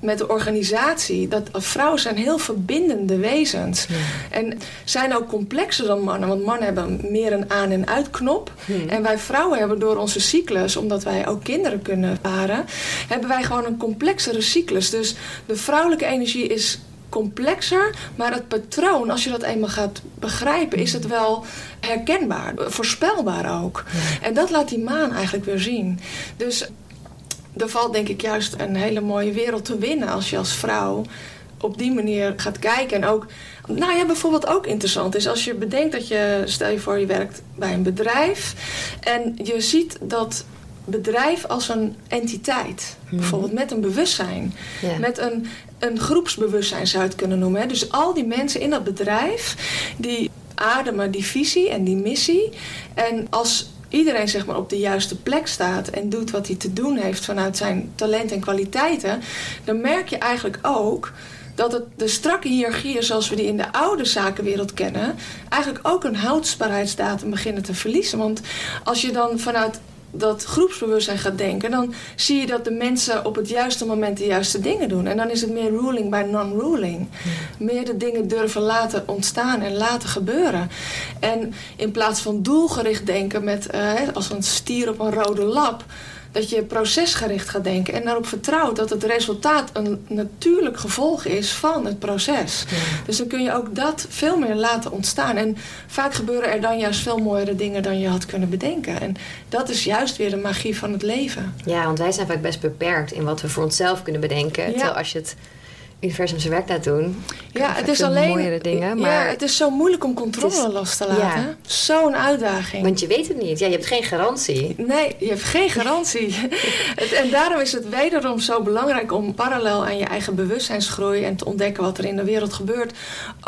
met de organisatie. Dat vrouwen zijn heel verbindende wezens. En zijn ook complexer dan mannen. Want mannen hebben meer een aan- en uitknop. Hmm. En wij vrouwen hebben door onze cyclus, omdat wij ook kinderen kunnen paren, hebben wij gewoon een complexere cyclus. Dus de vrouwelijke energie is complexer, maar het patroon, als je dat eenmaal gaat begrijpen, is het wel herkenbaar, voorspelbaar ook. En dat laat die maan eigenlijk weer zien. Dus er valt denk ik juist een hele mooie wereld te winnen als je als vrouw op die manier gaat kijken. En ook, nou ja, bijvoorbeeld ook interessant is als je bedenkt dat je, stel je voor je werkt bij een bedrijf en je ziet dat bedrijf als een entiteit. Mhm. Bijvoorbeeld met een bewustzijn. Met een, een groepsbewustzijn zou je het kunnen noemen. Hè? Dus al die mensen in dat bedrijf die ademen die visie en die missie. En als iedereen zeg maar, op de juiste plek staat en doet wat hij te doen heeft vanuit zijn talent en kwaliteiten, dan merk je eigenlijk ook dat het de strakke hiërarchieën zoals we die in de oude zakenwereld kennen, eigenlijk ook een houdbaarheidsdatum beginnen te verliezen. Want als je dan vanuit dat groepsbewustzijn gaat denken, dan zie je dat de mensen op het juiste moment de juiste dingen doen. En dan is het meer ruling bij non-ruling. Meer de dingen durven laten ontstaan en laten gebeuren. En in plaats van doelgericht denken met uh, als een stier op een rode lap Dat je procesgericht gaat denken en daarop vertrouwt dat het resultaat een natuurlijk gevolg is van het proces. Dus dan kun je ook dat veel meer laten ontstaan. En vaak gebeuren er dan juist veel mooiere dingen dan je had kunnen bedenken. En dat is juist weer de magie van het leven. Ja, want wij zijn vaak best beperkt in wat we voor onszelf kunnen bedenken. Ja. Terwijl als je het universum zijn werk laat doen. Ja, het is alleen. Mooiere dingen, maar... Ja, het is zo moeilijk om controle is, los te laten. Ja. Zo'n uitdaging. Want je weet het niet. Ja, je hebt geen garantie. Nee, je hebt geen garantie. en daarom is het wederom zo belangrijk om parallel aan je eigen bewustzijnsgroei en te ontdekken wat er in de wereld gebeurt,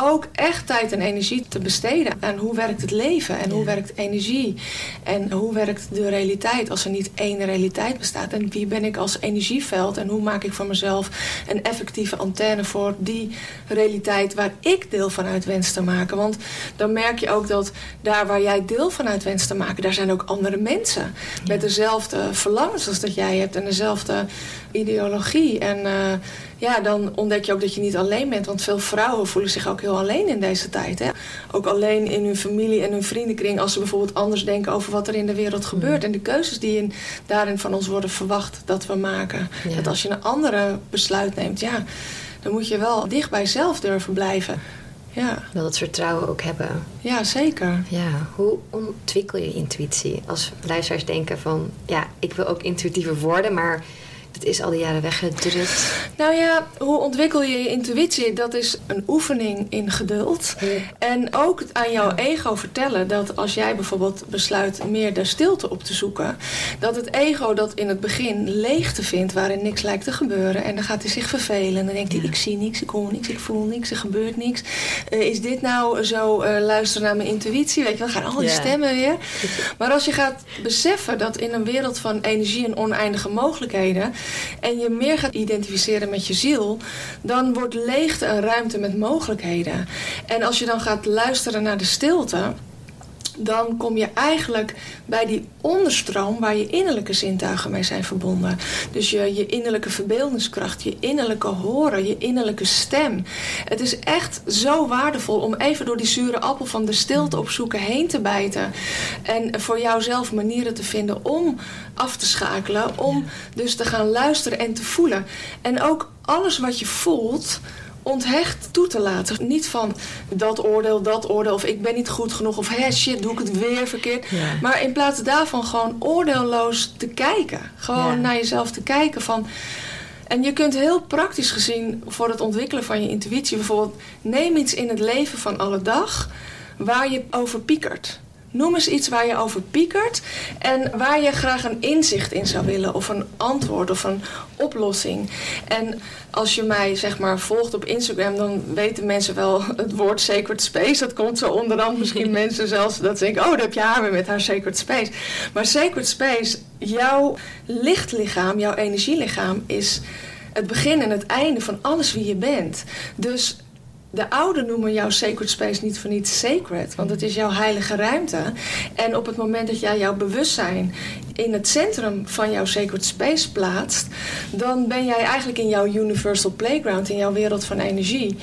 ook echt tijd en energie te besteden aan hoe werkt het leven en hoe werkt energie en hoe werkt de realiteit als er niet één realiteit bestaat. En wie ben ik als energieveld en hoe maak ik voor mezelf een effectieve antenne voor die realiteit waar ik deel van uit wens te maken. Want dan merk je ook dat daar waar jij deel van uit wens te maken, daar zijn ook andere mensen. Met dezelfde verlangens als dat jij hebt en dezelfde ideologie. En uh, ja, dan ontdek je ook dat je niet alleen bent. Want veel vrouwen voelen zich ook heel alleen in deze tijd. Hè? Ook alleen in hun familie en hun vriendenkring als ze bijvoorbeeld anders denken over wat er in de wereld gebeurt. Mm. En de keuzes die in, daarin van ons worden verwacht dat we maken. Dat als je een andere besluit neemt, ja, dan moet je wel dicht bij jezelf durven blijven. Ja. Wil dat vertrouwen ook hebben. Ja, zeker. Ja, hoe ontwikkel je intuïtie? Als luisteraars denken van, ja, ik wil ook intuïtiever worden, maar het is al die jaren weggedrukt. Nou ja, hoe ontwikkel je je intuïtie? Dat is een oefening in geduld. En ook aan jouw ego vertellen dat als jij bijvoorbeeld besluit meer de stilte op te zoeken, dat het ego dat in het begin leegte vindt waarin niks lijkt te gebeuren. En dan gaat hij zich vervelen. En dan denkt hij: ik zie niks, ik hoor niks, ik voel niks, er gebeurt niks. Uh, is dit nou zo uh, luisteren naar mijn intuïtie? Weet je wel, gaan al die stemmen weer. Maar als je gaat beseffen dat in een wereld van energie en oneindige mogelijkheden en je meer gaat identificeren met je ziel, dan wordt leegte een ruimte met mogelijkheden. En als je dan gaat luisteren naar de stilte, dan kom je eigenlijk bij die onderstroom waar je innerlijke zintuigen mee zijn verbonden. Dus je, je innerlijke verbeeldingskracht, je innerlijke horen, je innerlijke stem. Het is echt zo waardevol om even door die zure appel van de stilte op zoeken heen te bijten. En voor jouzelf manieren te vinden om af te schakelen. Om dus te gaan luisteren en te voelen. En ook alles wat je voelt onthecht toe te laten. Niet van dat oordeel, dat oordeel, of ik ben niet goed genoeg, of hé shit, doe ik het weer verkeerd. Maar in plaats daarvan gewoon oordeelloos te kijken. Gewoon naar jezelf te kijken van. En je kunt heel praktisch gezien voor het ontwikkelen van je intuïtie bijvoorbeeld, neem iets in het leven van alle dag waar je over piekert. Noem eens iets waar je over piekert en waar je graag een inzicht in zou willen, of een antwoord of een oplossing. En als je mij zeg maar volgt op Instagram, dan weten mensen wel het woord sacred space. Dat komt zo onderhand. Misschien mensen zelfs dat ze denken: oh, daar heb je haar weer met haar sacred space. Maar sacred space, jouw lichtlichaam, jouw energielichaam is het begin en het einde van alles wie je bent. Dus de ouderen noemen jouw sacred space niet voor niets sacred, want het is jouw heilige ruimte. En op het moment dat jij jouw bewustzijn in het centrum van jouw sacred space plaatst, dan ben jij eigenlijk in jouw universal playground, in jouw wereld van energie.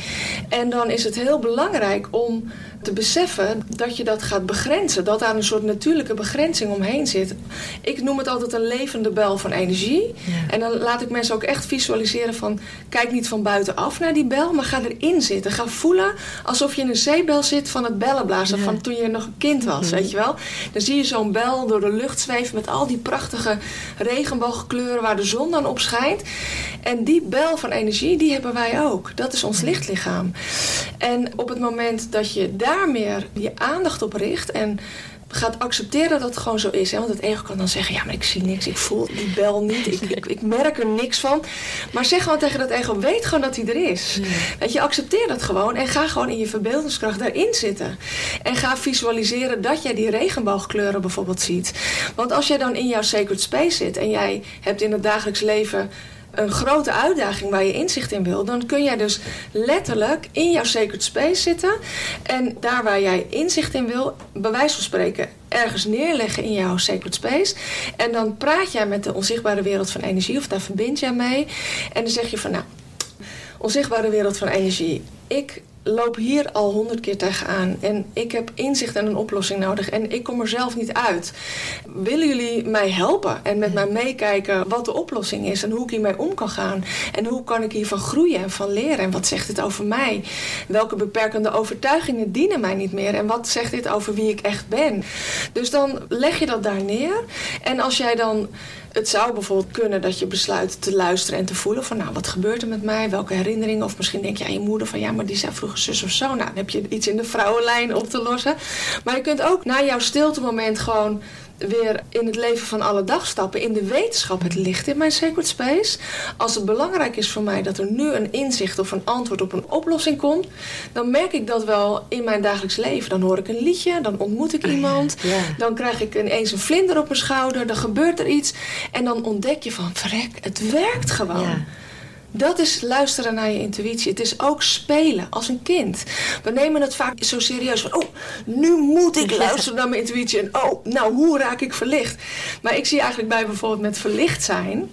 En dan is het heel belangrijk om te beseffen dat je dat gaat begrenzen. Dat daar een soort natuurlijke begrenzing omheen zit. Ik noem het altijd een levende bel van energie. En dan laat ik mensen ook echt visualiseren van... kijk niet van buitenaf naar die bel, maar ga erin zitten. Ga voelen alsof je in een zeebel zit van het bellenblazen... van toen je nog een kind was, mhm. weet je wel. Dan zie je zo'n bel door de lucht zweven... met al die prachtige regenboogkleuren waar de zon dan op schijnt. En die bel van energie, die hebben wij ook. Dat is ons lichtlichaam. En op het moment dat je daar meer je aandacht op richt en gaat accepteren dat het gewoon zo is. Hè? Want het ego kan dan zeggen, ja, maar ik zie niks, ik voel die bel niet, ik, ik, ik merk er niks van. Maar zeg gewoon tegen dat ego, weet gewoon dat hij er is. Dat je, accepteer dat gewoon en ga gewoon in je verbeeldingskracht daarin zitten. En ga visualiseren dat jij die regenboogkleuren bijvoorbeeld ziet. Want als jij dan in jouw sacred space zit en jij hebt in het dagelijks leven een grote uitdaging waar je inzicht in wil, dan kun jij dus letterlijk in jouw sacred space zitten. En daar waar jij inzicht in wil, bij wijze van spreken, ergens neerleggen in jouw sacred space. En dan praat jij met de onzichtbare wereld van energie, of daar verbind jij mee. En dan zeg je van nou, onzichtbare wereld van energie, ik loop hier al honderd keer tegenaan. En ik heb inzicht en een oplossing nodig. En ik kom er zelf niet uit. Willen jullie mij helpen en met mij meekijken wat de oplossing is en hoe ik hiermee om kan gaan? En hoe kan ik hiervan groeien en van leren? En wat zegt dit over mij? Welke beperkende overtuigingen dienen mij niet meer? En wat zegt dit over wie ik echt ben? Dus dan leg je dat daar neer. En als jij dan het zou bijvoorbeeld kunnen dat je besluit te luisteren en te voelen van nou, wat gebeurt er met mij? Welke herinneringen? Of misschien denk je aan je moeder van ja, maar die zei vroeger zus of zo. Nou, dan heb je iets in de vrouwenlijn op te lossen. Maar je kunt ook na jouw stilte moment gewoon weer in het leven van alle dag stappen. In de wetenschap, het ligt in mijn sacred space. Als het belangrijk is voor mij dat er nu een inzicht of een antwoord op een oplossing komt, dan merk ik dat wel in mijn dagelijks leven. Dan hoor ik een liedje, dan ontmoet ik iemand, dan krijg ik ineens een vlinder op mijn schouder, dan gebeurt er iets. En dan ontdek je van, verrek, het werkt gewoon. Ja. Dat is luisteren naar je intuïtie. Het is ook spelen als een kind. We nemen het vaak zo serieus van, oh, nu moet ik luisteren naar mijn intuïtie. En oh, nou, hoe raak ik verlicht? Maar ik zie eigenlijk bij bijvoorbeeld met verlicht zijn,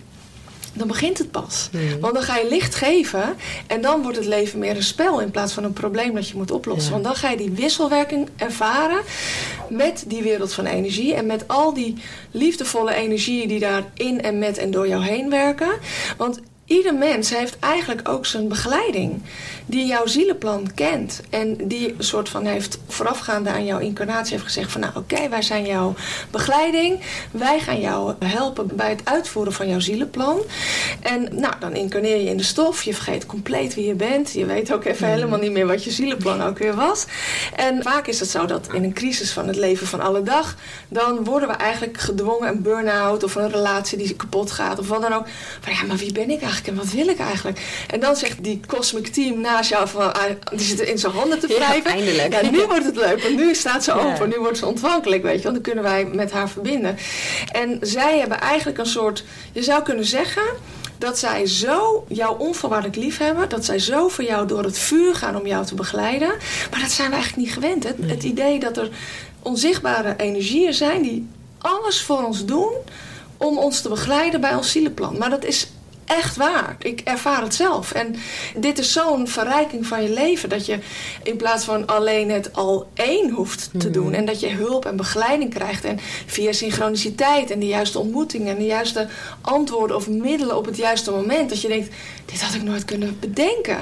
dan begint het pas. Hmm. Want dan ga je licht geven en dan wordt het leven meer een spel in plaats van een probleem dat je moet oplossen. Want dan ga je die wisselwerking ervaren met die wereld van energie en met al die liefdevolle energieën die daar in en met en door jou heen werken. Want ieder mens heeft eigenlijk ook zijn begeleiding. Die jouw zielenplan kent. En die een soort van heeft voorafgaande aan jouw incarnatie heeft gezegd van nou oké, wij zijn jouw begeleiding. Wij gaan jou helpen bij het uitvoeren van jouw zielenplan. En nou, dan incarneer je in de stof. Je vergeet compleet wie je bent. Je weet ook even mm. helemaal niet meer wat je zielenplan ook weer was. En vaak is het zo dat in een crisis van het leven van alle dag, dan worden we eigenlijk gedwongen een burn-out of een relatie die kapot gaat of wat dan ook. Van ja, maar wie ben ik eigenlijk en wat wil ik eigenlijk? En dan zegt die cosmic team naast jou van, ah, die zit in zijn handen te wrijven. Ja, eindelijk. Ja, nu wordt het leuk, want nu staat ze open, nu wordt ze ontvankelijk, weet je, want dan kunnen wij met haar verbinden. En zij hebben eigenlijk een soort, je zou kunnen zeggen dat zij zo jou onvoorwaardelijk lief hebben. Dat zij zo voor jou door het vuur gaan om jou te begeleiden. Maar dat zijn we eigenlijk niet gewend. Het, het idee dat er onzichtbare energieën zijn die alles voor ons doen om ons te begeleiden bij ons zielenplan. Maar dat is echt waar. Ik ervaar het zelf. En dit is zo'n verrijking van je leven. Dat je in plaats van alleen het al één hoeft te doen. Hmm. En dat je hulp en begeleiding krijgt. En via synchroniciteit en de juiste ontmoetingen. En de juiste antwoorden of middelen op het juiste moment. Dat je denkt, dit had ik nooit kunnen bedenken.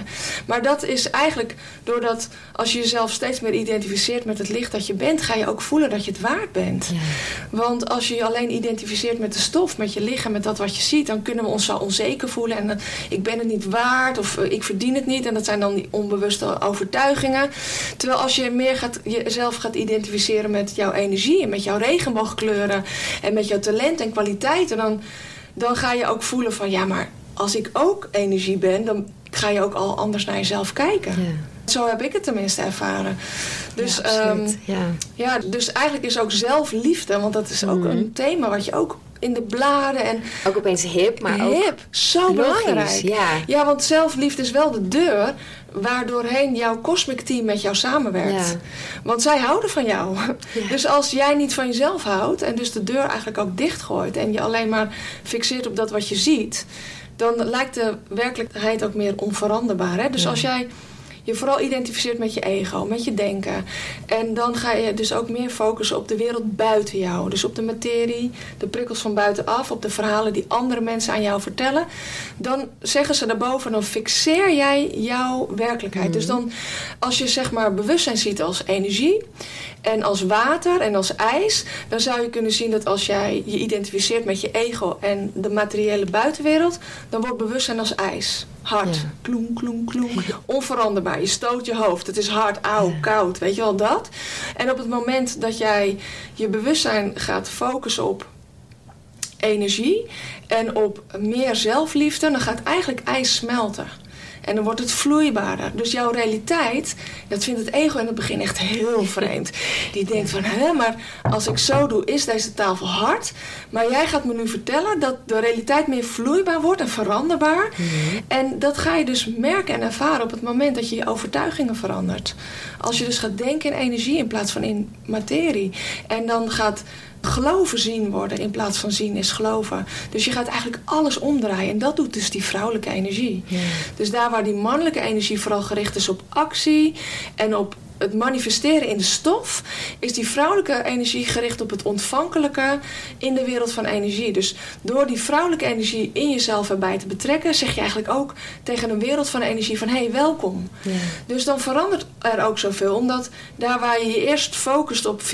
Maar dat is eigenlijk doordat als je jezelf steeds meer identificeert met het licht dat je bent. Ga je ook voelen dat je het waard bent. Ja. Want als je je alleen identificeert met de stof, met je lichaam, met dat wat je ziet. Dan kunnen we ons zo onzeker voelen. En uh, ik ben het niet waard of uh, ik verdien het niet. En dat zijn dan die onbewuste overtuigingen. Terwijl als je meer gaat, jezelf gaat identificeren met jouw energie en met jouw regenboogkleuren en met jouw talent en kwaliteiten, dan, dan ga je ook voelen van ja, maar als ik ook energie ben, dan ga je ook al anders naar jezelf kijken. Zo heb ik het tenminste ervaren. Dus, ja, um, ja. ja. dus eigenlijk is ook zelfliefde, want dat is ook mm. een thema wat je ook in de bladen. En ook opeens hip, maar hip, ook... Hip, zo belangrijk. Ja. ja, want zelfliefde is wel de deur waardoorheen jouw cosmic team met jou samenwerkt. Ja. Want zij houden van jou. Dus als jij niet van jezelf houdt en dus de deur eigenlijk ook dichtgooit... en je alleen maar fixeert op dat wat je ziet... dan lijkt de werkelijkheid ook meer onveranderbaar. Hè? Dus als jij je vooral identificeert met je ego, met je denken. En dan ga je dus ook meer focussen op de wereld buiten jou. Dus op de materie, de prikkels van buitenaf, op de verhalen die andere mensen aan jou vertellen. Dan zeggen ze daarboven, dan fixeer jij jouw werkelijkheid. Dus mhm. dan, als je zeg maar bewustzijn ziet als energie en als water en als ijs, dan zou je kunnen zien dat als jij je identificeert met je ego en de materiële buitenwereld, dan wordt bewustzijn als ijs. Hard. Ja. Kloem, kloem, kloem. Onveranderbaar. Je stoot je hoofd. Het is hard, auw, koud. Weet je wel dat? En op het moment dat jij je bewustzijn gaat focussen op energie en op meer zelfliefde, dan gaat eigenlijk ijs smelten. En dan wordt het vloeibaarder. Dus jouw realiteit, dat vindt het ego in het begin echt heel vreemd. Die denkt van, hè, maar als ik zo doe, is deze tafel hard. Maar jij gaat me nu vertellen dat de realiteit meer vloeibaar wordt en veranderbaar. Mhm. En dat ga je dus merken en ervaren op het moment dat je je overtuigingen verandert. Als je dus gaat denken in energie in plaats van in materie. En dan gaat geloven zien worden in plaats van zien is geloven. Dus je gaat eigenlijk alles omdraaien. En dat doet dus die vrouwelijke energie. Dus daar waar die mannelijke energie vooral gericht is op actie en op het manifesteren in de stof, is die vrouwelijke energie gericht op het ontvankelijke in de wereld van energie. Dus door die vrouwelijke energie in jezelf erbij te betrekken, zeg je eigenlijk ook tegen een wereld van energie van hé, hey, welkom. Ja. Dus dan verandert er ook zoveel, omdat daar waar je je eerst focust op 4%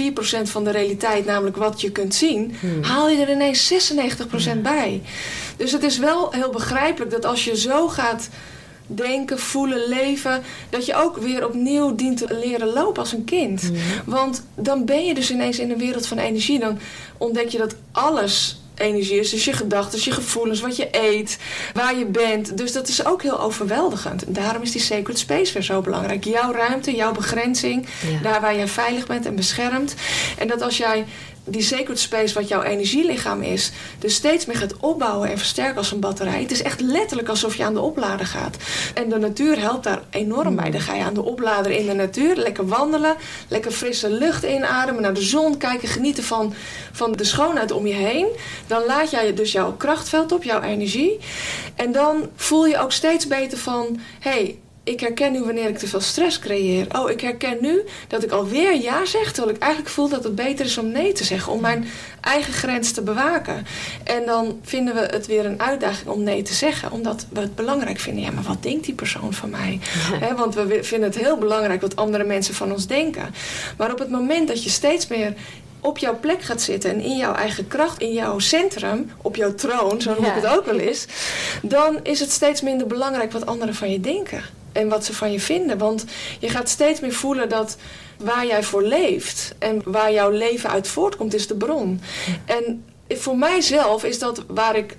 van de realiteit, namelijk wat je kunt zien, hmm. haal je er ineens 96% bij. Dus het is wel heel begrijpelijk dat als je zo gaat denken, voelen, leven. Dat je ook weer opnieuw dient te leren lopen als een kind. Want dan ben je dus ineens in een wereld van energie. Dan ontdek je dat alles energie is. Dus je gedachten, je gevoelens, wat je eet, waar je bent. Dus dat is ook heel overweldigend. Daarom is die sacred space weer zo belangrijk. Jouw ruimte, jouw begrenzing. Daar waar jij veilig bent en beschermd. En dat als jij die sacred space wat jouw energielichaam is, dus steeds meer gaat opbouwen en versterken als een batterij. Het is echt letterlijk alsof je aan de oplader gaat. En de natuur helpt daar enorm bij. Dan ga je aan de oplader in de natuur, lekker wandelen, lekker frisse lucht inademen, naar de zon kijken, genieten van, van de schoonheid om je heen. Dan laat jij dus jouw krachtveld op, jouw energie. En dan voel je ook steeds beter van, hey, ik herken nu wanneer ik te veel stress creëer. Oh, ik herken nu dat ik alweer ja zeg, terwijl ik eigenlijk voel dat het beter is om nee te zeggen. Om mijn eigen grens te bewaken. En dan vinden we het weer een uitdaging om nee te zeggen, omdat we het belangrijk vinden. Ja, maar wat denkt die persoon van mij? want we vinden het heel belangrijk wat andere mensen van ons denken. Maar op het moment dat je steeds meer op jouw plek gaat zitten en in jouw eigen kracht, in jouw centrum, op jouw troon, zo noem ik het ook wel eens, dan is het steeds minder belangrijk wat anderen van je denken en wat ze van je vinden. Want je gaat steeds meer voelen dat waar jij voor leeft en waar jouw leven uit voortkomt, is de bron. En voor mijzelf is dat waar ik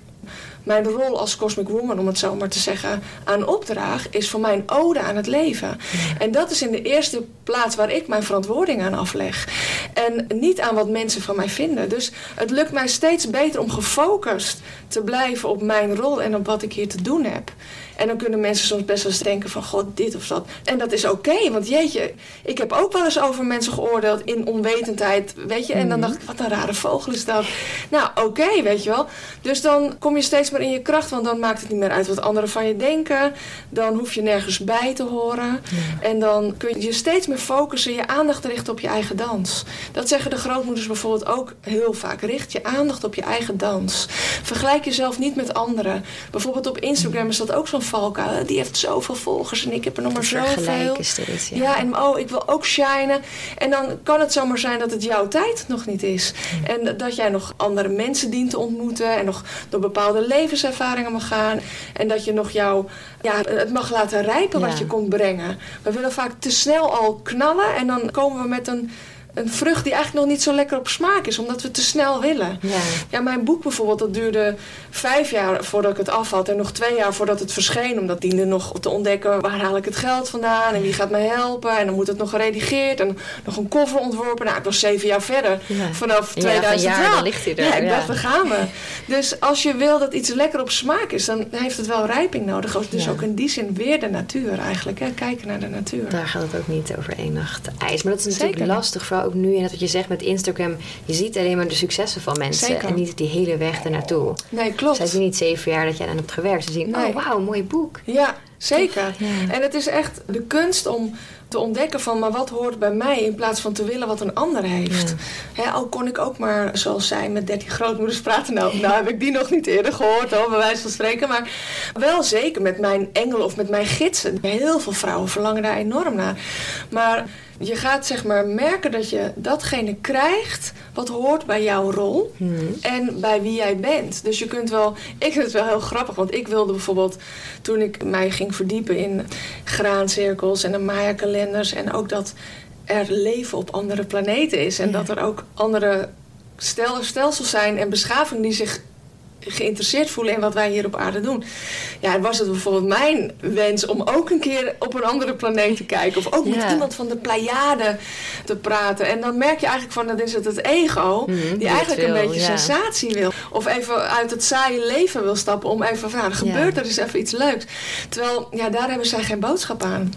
mijn rol als Cosmic Woman, om het zo maar te zeggen, aan opdraag, is voor mij een ode aan het leven. En dat is in de eerste plaats waar ik mijn verantwoording aan afleg. En niet aan wat mensen van mij vinden. Dus het lukt mij steeds beter om gefocust te blijven op mijn rol en op wat ik hier te doen heb. En dan kunnen mensen soms best wel eens denken van god dit of dat. En dat is oké, want jeetje, ik heb ook wel eens over mensen geoordeeld in onwetendheid, weet je. En dan mhm. dacht ik, wat een rare vogel is dat. Nou, oké, weet je wel. Dus dan kom je steeds meer in je kracht, want dan maakt het niet meer uit wat anderen van je denken. Dan hoef je nergens bij te horen. En dan kun je je steeds meer focussen, je aandacht richten op je eigen dans. Dat zeggen de grootmoeders bijvoorbeeld ook heel vaak. Richt je aandacht op je eigen dans. Vergelijk jezelf niet met anderen. Bijvoorbeeld op Instagram is dat ook zo'n valkuil. Die heeft zoveel volgers en ik heb er nog maar zoveel. Is dit, ja. ja, en oh, ik wil ook shinen. En dan kan het zomaar zijn dat het jouw tijd nog niet is. En dat jij nog andere mensen dient te ontmoeten. En nog door bepaalde levenservaringen mag gaan. En dat je nog jouw, ja, het mag laten rijpen wat je komt brengen. We willen vaak te snel al knallen. En dan komen we met een een vrucht die eigenlijk nog niet zo lekker op smaak is, omdat we te snel willen. Ja. ja, mijn boek bijvoorbeeld, dat duurde vijf jaar voordat ik het af had en nog twee jaar voordat het verscheen, omdat diende nog te ontdekken waar haal ik het geld vandaan en wie gaat mij helpen en dan moet het nog geredigeerd en nog een cover ontworpen. Nou, ik was zeven jaar verder vanaf 2012. Ja, dan ligt hij er. Ja, ik dacht, daar gaan we. Dus als je wil dat iets lekker op smaak is, dan heeft het wel rijping nodig. Dus ook in die zin weer de natuur eigenlijk. Hè? Kijken naar de natuur. Daar gaat het ook niet over één nacht ijs. Maar dat is natuurlijk lastig, vooral ook nu. En dat wat je zegt met Instagram, je ziet alleen maar de successen van mensen. Zeker. En niet die hele weg ernaartoe. Nee, klopt. Zij zien niet zeven jaar dat jij aan hebt gewerkt. Ze zien, oh wauw, mooi boek. Ja, zeker. En het is echt de kunst om te ontdekken van, maar wat hoort bij mij in plaats van te willen wat een ander heeft. Ja. al kon ik ook maar, zoals zij, met 13 grootmoeders praten. Nou, nou heb ik die nog niet eerder gehoord, hoor, bij wijze van spreken. Maar wel zeker met mijn engel of met mijn gidsen. Heel veel vrouwen verlangen daar enorm naar. Maar je gaat zeg maar merken dat je datgene krijgt wat hoort bij jouw rol hmm. en bij wie jij bent. Dus je kunt wel, ik vind het wel heel grappig, want ik wilde bijvoorbeeld toen ik mij ging verdiepen in graancirkels en de Maya-kalenders en ook dat er leven op andere planeten is en dat er ook andere stelsels zijn en beschavingen die zich geïnteresseerd voelen in wat wij hier op aarde doen. Ja, was het bijvoorbeeld mijn wens om ook een keer op een andere planeet te kijken. Of ook met iemand van de Pleiade te praten. En dan merk je eigenlijk van, dat is het het ego. Mhm, die eigenlijk een beetje sensatie wil. Of even uit het saaie leven wil stappen om even van, nou, gebeurt er is even iets leuks. Terwijl, ja, daar hebben zij geen boodschap aan.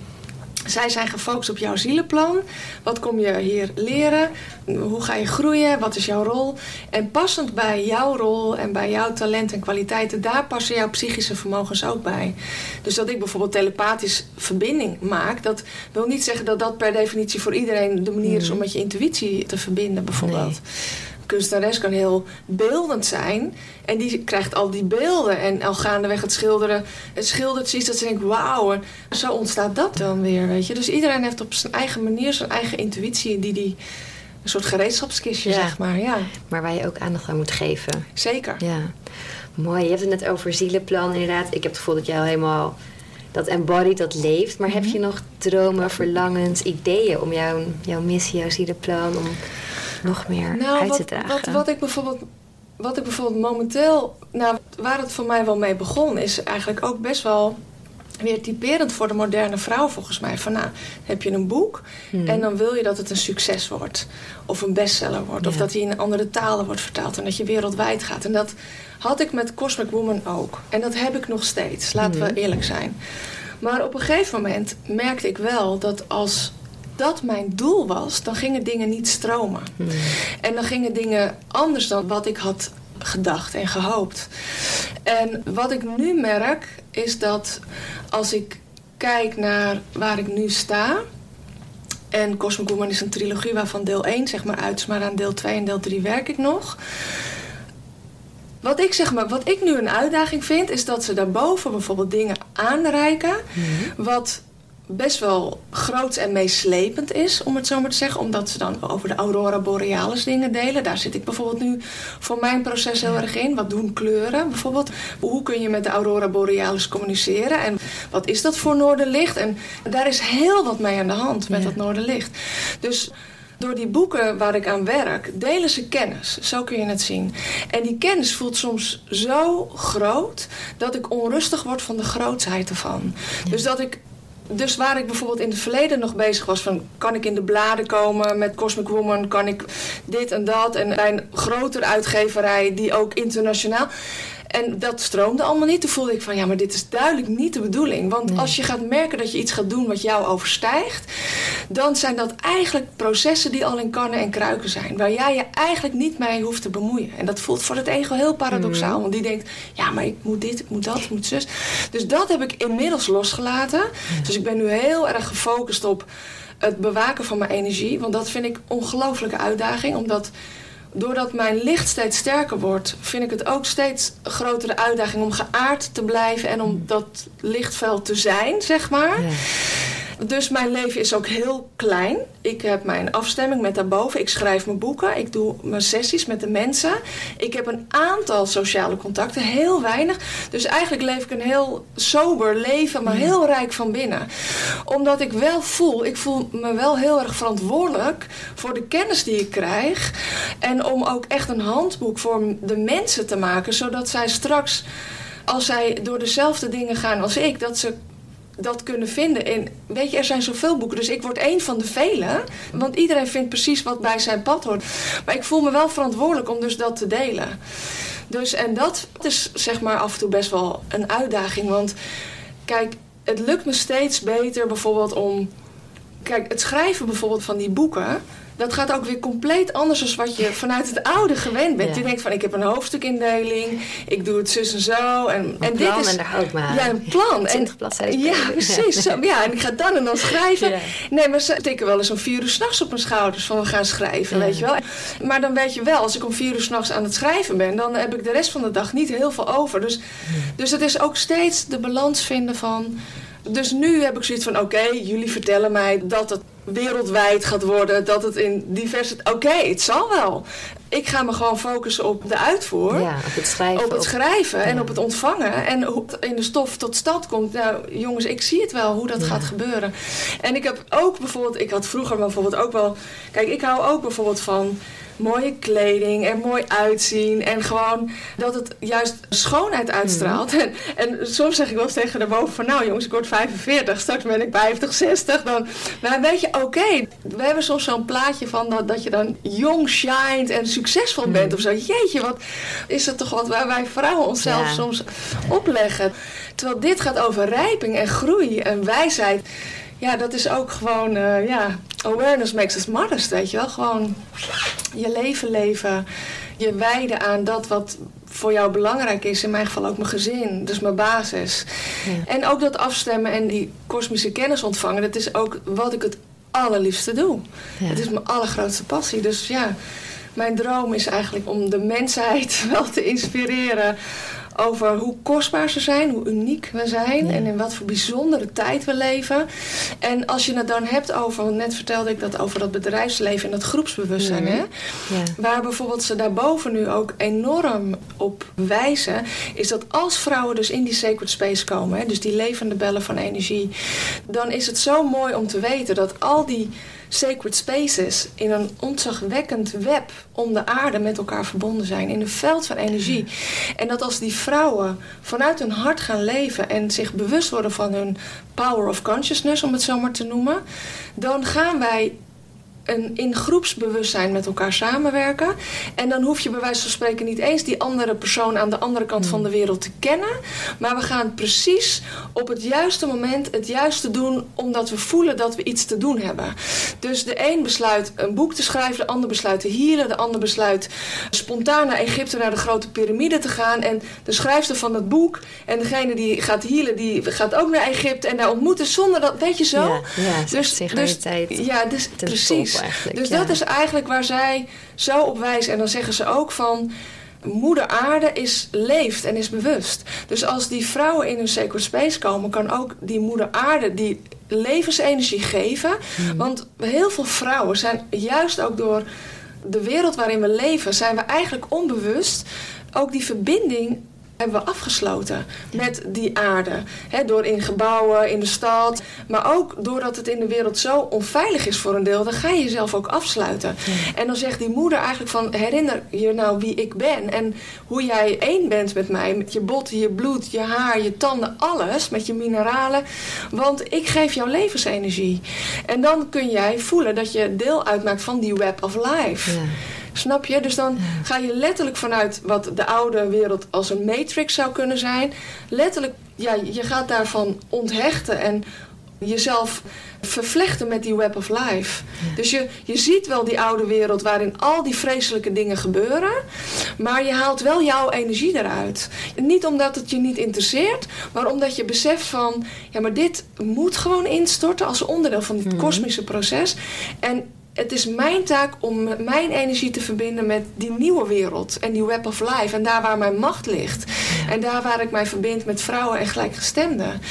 Zij zijn gefocust op jouw zielenplan. Wat kom je hier leren? Hoe ga je groeien? Wat is jouw rol? En passend bij jouw rol en bij jouw talent en kwaliteiten, daar passen jouw psychische vermogens ook bij. Dus dat ik bijvoorbeeld telepathisch verbinding maak, dat wil niet zeggen dat dat per definitie voor iedereen de manier is om met je intuïtie te verbinden, bijvoorbeeld. Nee kunstenares kan heel beeldend zijn. En die krijgt al die beelden. En al gaandeweg het schilderen, het schildert ziet dat ze denkt, wauw. En zo ontstaat dat dan weer, weet je. Dus iedereen heeft op zijn eigen manier zijn eigen intuïtie die die een soort gereedschapskistje, zeg maar. Ja. Maar waar je ook aandacht aan moet geven. Zeker. Ja. Mooi. Je hebt het net over zielenplan, inderdaad. Ik heb het gevoel dat jij al helemaal dat embodied, dat leeft. Maar heb mhm. je nog dromen, verlangens, ideeën om jouw, jouw missie, jouw zielenplan, om nog meer nou, uit te dragen? Wat, wat ik bijvoorbeeld wat ik bijvoorbeeld momenteel, nou, waar het voor mij wel mee begon, is eigenlijk ook best wel weer typerend voor de moderne vrouw volgens mij. Van nou, heb je een boek hmm. en dan wil je dat het een succes wordt. Of een bestseller wordt. Of dat hij in andere talen wordt vertaald. En dat je wereldwijd gaat. En dat had ik met Cosmic Woman ook. En dat heb ik nog steeds. Laten we hmm. eerlijk zijn. Maar op een gegeven moment merkte ik wel dat als dat mijn doel was, dan gingen dingen niet stromen. Hmm. En dan gingen dingen anders dan wat ik had gedacht en gehoopt. En wat ik nu merk is dat als ik kijk naar waar ik nu sta. En Cosmic Woman is een trilogie waarvan deel 1 zeg maar uit is, maar aan deel 2 en deel 3 werk ik nog. Wat ik, zeg maar, wat ik nu een uitdaging vind, is dat ze daarboven bijvoorbeeld dingen aanreiken. Mhm. Wat best wel groot en meeslepend is, om het zo maar te zeggen. Omdat ze dan over de aurora borealis dingen delen. Daar zit ik bijvoorbeeld nu voor mijn proces heel erg in. Wat doen kleuren bijvoorbeeld? Hoe kun je met de aurora borealis communiceren? En wat is dat voor noorderlicht? En daar is heel wat mee aan de hand met dat noorderlicht. Dus door die boeken waar ik aan werk, delen ze kennis. Zo kun je het zien. En die kennis voelt soms zo groot dat ik onrustig word van de grootsheid ervan. Dus dat ik dus waar ik bijvoorbeeld in het verleden nog bezig was van... kan ik in de bladen komen met Cosmic Woman, kan ik dit en dat... en bij een grotere uitgeverij die ook internationaal... En dat stroomde allemaal niet. Toen voelde ik van ja, maar dit is duidelijk niet de bedoeling. Want als je gaat merken dat je iets gaat doen wat jou overstijgt, dan zijn dat eigenlijk processen die al in kannen en kruiken zijn. Waar jij je eigenlijk niet mee hoeft te bemoeien. En dat voelt voor het ego heel paradoxaal. Mhm. Want die denkt, ja, maar ik moet dit, ik moet dat, ik moet zus. Dus dat heb ik inmiddels losgelaten. Dus ik ben nu heel erg gefocust op het bewaken van mijn energie. Want dat vind ik een ongelooflijke uitdaging. Omdat doordat mijn licht steeds sterker wordt, vind ik het ook steeds grotere uitdaging om geaard te blijven en om dat lichtveld te zijn, zeg maar. Dus mijn leven is ook heel klein. Ik heb mijn afstemming met daarboven. Ik schrijf mijn boeken. Ik doe mijn sessies met de mensen. Ik heb een aantal sociale contacten. Heel weinig. Dus eigenlijk leef ik een heel sober leven. Maar heel rijk van binnen. Omdat ik wel voel. Ik voel me wel heel erg verantwoordelijk. Voor de kennis die ik krijg. En om ook echt een handboek voor de mensen te maken. Zodat zij straks als zij door dezelfde dingen gaan als ik, dat ze dat kunnen vinden. En weet je, er zijn zoveel boeken, dus ik word één van de velen. Want iedereen vindt precies wat bij zijn pad hoort. Maar ik voel me wel verantwoordelijk om dus dat te delen. Dus en dat is zeg maar af en toe best wel een uitdaging. Want kijk, het lukt me steeds beter bijvoorbeeld om. Kijk, het schrijven bijvoorbeeld van die boeken dat gaat ook weer compleet anders dan wat je vanuit het oude gewend bent. Je denkt van ik heb een hoofdstukindeling, ik doe het zus en zo. En, een en plan dit is, en daar hou ik Ja, een plan. 20 bladzijden. Ja, precies. Zo, ja, en ik ga dan en dan schrijven. Nee, maar ze tikken wel eens om vier uur s'nachts op mijn schouders van we gaan schrijven, weet je wel. Maar dan weet je wel, als ik om vier uur s'nachts aan het schrijven ben, dan heb ik de rest van de dag niet heel veel over. Dus, dus het is ook steeds de balans vinden van dus nu heb ik zoiets van: oké, jullie vertellen mij dat het wereldwijd gaat worden, dat het in diverse. Oké, het zal wel. Ik ga me gewoon focussen op de uitvoer. Ja, op het schrijven. Op het schrijven en op het ontvangen. En hoe het in de stof tot stand komt. Nou, jongens, ik zie het wel hoe dat gaat gebeuren. En ik heb ook bijvoorbeeld, ik had vroeger bijvoorbeeld ook wel. Kijk, ik hou ook bijvoorbeeld van mooie kleding en mooi uitzien. En gewoon dat het juist schoonheid uitstraalt. Mhm. En, en soms zeg ik wel eens tegen de boven van... nou jongens, ik word 45, straks ben ik 50, 60. Dan, maar weet je, oké. we hebben soms zo'n plaatje van dat, dat je dan jong shined en succesvol bent mhm. of zo. Jeetje, wat is dat toch wat waar wij vrouwen onszelf soms opleggen. Terwijl dit gaat over rijping en groei en wijsheid ja, dat is ook gewoon, uh, ja, awareness makes us modest, weet je wel. Gewoon je leven leven, je wijden aan dat wat voor jou belangrijk is. In mijn geval ook mijn gezin, dus mijn basis. Ja. En ook dat afstemmen en die kosmische kennis ontvangen, dat is ook wat ik het allerliefste doe. Het is mijn allergrootste passie. Dus ja, mijn droom is eigenlijk om de mensheid wel te inspireren over hoe kostbaar ze zijn, hoe uniek we zijn en in wat voor bijzondere tijd we leven. En als je het dan hebt over, net vertelde ik dat over dat bedrijfsleven en dat groepsbewustzijn, hè, ja. waar bijvoorbeeld ze daarboven nu ook enorm op wijzen, is dat als vrouwen dus in die sacred space komen, hè, dus die levende bellen van energie, dan is het zo mooi om te weten dat al die sacred spaces in een ontzagwekkend web om de aarde met elkaar verbonden zijn. In een veld van energie. En dat als die vrouwen vanuit hun hart gaan leven en zich bewust worden van hun power of consciousness, om het zo maar te noemen, dan gaan wij een, in groepsbewustzijn met elkaar samenwerken. En dan hoef je bij wijze van spreken niet eens die andere persoon aan de andere kant van de hmm. wereld te kennen. Maar we gaan precies op het juiste moment het juiste doen, omdat we voelen dat we iets te doen hebben. Dus de een besluit een boek te schrijven, de ander besluit te hielen, de ander besluit spontaan naar Egypte, naar de grote piramide te gaan. En de schrijfster van het boek en degene die gaat hielen, die gaat ook naar Egypte en daar ontmoeten zonder dat, weet je zo? Ja, ja dus, dus, ja, dus precies. Dus dat is eigenlijk waar zij zo op wijzen. En dan zeggen ze ook van... Moeder Aarde is, leeft en is bewust. Dus als die vrouwen in hun sacred space komen... kan ook die Moeder Aarde die levensenergie geven. Hmm. Want heel veel vrouwen zijn juist ook door de wereld waarin we leven... zijn we eigenlijk onbewust ook die verbinding hebben we afgesloten met die aarde. door in gebouwen, in de stad. Maar ook doordat het in de wereld zo onveilig is voor een deel. Dan ga je jezelf ook afsluiten. En dan zegt die moeder eigenlijk van... herinner je nou wie ik ben. En hoe jij één bent met mij. Met je botten, je bloed, je haar, je tanden, alles. Met je mineralen. Want ik geef jou levensenergie. En dan kun jij voelen dat je deel uitmaakt van die web of life. Ja. Snap je? Dus dan ga je letterlijk vanuit wat de oude wereld als een matrix zou kunnen zijn. Letterlijk, ja, je gaat daarvan onthechten en jezelf vervlechten met die web of life. Dus je, je ziet wel die oude wereld waarin al die vreselijke dingen gebeuren. Maar je haalt wel jouw energie eruit. Niet omdat het je niet interesseert, maar omdat je beseft van... ja, maar dit moet gewoon instorten als onderdeel van dit mhm. kosmische proces. En het is mijn taak om mijn energie te verbinden met die nieuwe wereld en die web of life. En daar waar mijn macht ligt. En daar waar ik mij verbind met vrouwen en gelijkgestemden.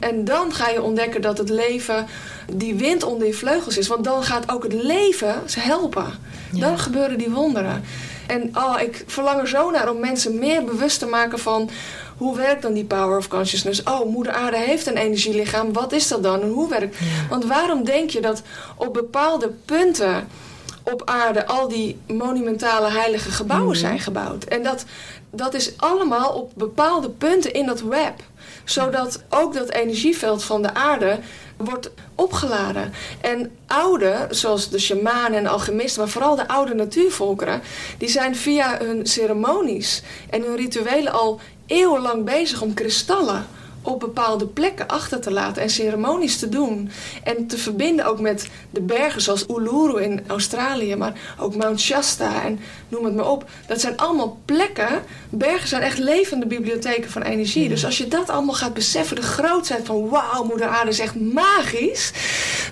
En dan ga je ontdekken dat het leven die wind onder je vleugels is. Want dan gaat ook het leven ze helpen. Dan gebeuren die wonderen. En oh, ik verlang er zo naar om mensen meer bewust te maken van hoe werkt dan die power of consciousness? Oh, moeder aarde heeft een energielichaam. Wat is dat dan en hoe werkt? Want waarom denk je dat op bepaalde punten op aarde al die monumentale heilige gebouwen mhm. zijn gebouwd? En dat, dat is allemaal op bepaalde punten in dat web. Zodat ook dat energieveld van de aarde wordt opgeladen. En oude, zoals de shamanen en alchemisten, maar vooral de oude natuurvolkeren, die zijn via hun ceremonies en hun rituelen al eeuwenlang bezig om kristallen op bepaalde plekken achter te laten en ceremonies te doen. En te verbinden ook met de bergen zoals Uluru in Australië, maar ook Mount Shasta en noem het maar op. Dat zijn allemaal plekken. Bergen zijn echt levende bibliotheken van energie. Dus als je dat allemaal gaat beseffen, de grootheid van wauw, moeder aarde is echt magisch.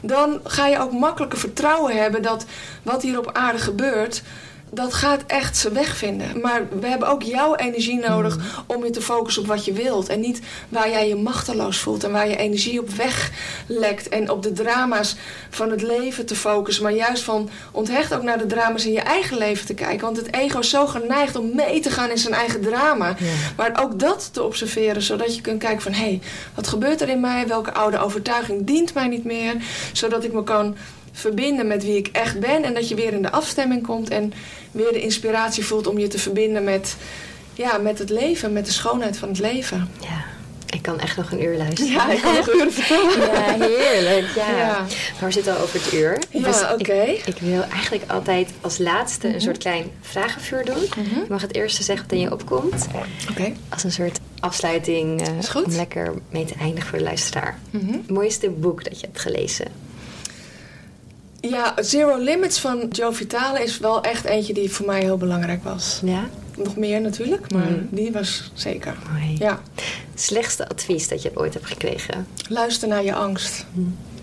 Dan ga je ook makkelijker vertrouwen hebben dat wat hier op aarde gebeurt dat gaat echt zijn weg vinden. Maar we hebben ook jouw energie nodig mm. om je te focussen op wat je wilt. En niet waar jij je machteloos voelt en waar je energie op weglekt. En op de drama's van het leven te focussen. Maar juist van onthecht ook naar de drama's in je eigen leven te kijken. Want het ego is zo geneigd om mee te gaan in zijn eigen drama. Maar ook dat te observeren, zodat je kunt kijken van... hé, hey, wat gebeurt er in mij? Welke oude overtuiging dient mij niet meer? Zodat ik me kan verbinden met wie ik echt ben. En dat je weer in de afstemming komt en weer de inspiratie voelt om je te verbinden met, ja, met het leven, met de schoonheid van het leven. Ja. Ik kan echt nog een uur luisteren. Ja, ik kan nog uren vertellen. Ja, heerlijk. Ja. ja. Maar we zitten al over het uur. Ja, dus oké. Ik, ik, wil eigenlijk altijd als laatste een mhm. soort klein vragenvuur doen. Mm Je mag het eerste zeggen wat in je opkomt. Oké. Als een soort afsluiting uh, goed. om lekker mee te eindigen voor de luisteraar. Mhm. Het mooiste boek dat je hebt gelezen? Ja, Zero Limits van Joe Vitale is wel echt eentje die voor mij heel belangrijk was. Ja? Nog meer natuurlijk, maar Mhm. die was zeker. Mooi. Ja, Slechtste advies dat je ooit hebt gekregen? luister naar je angst.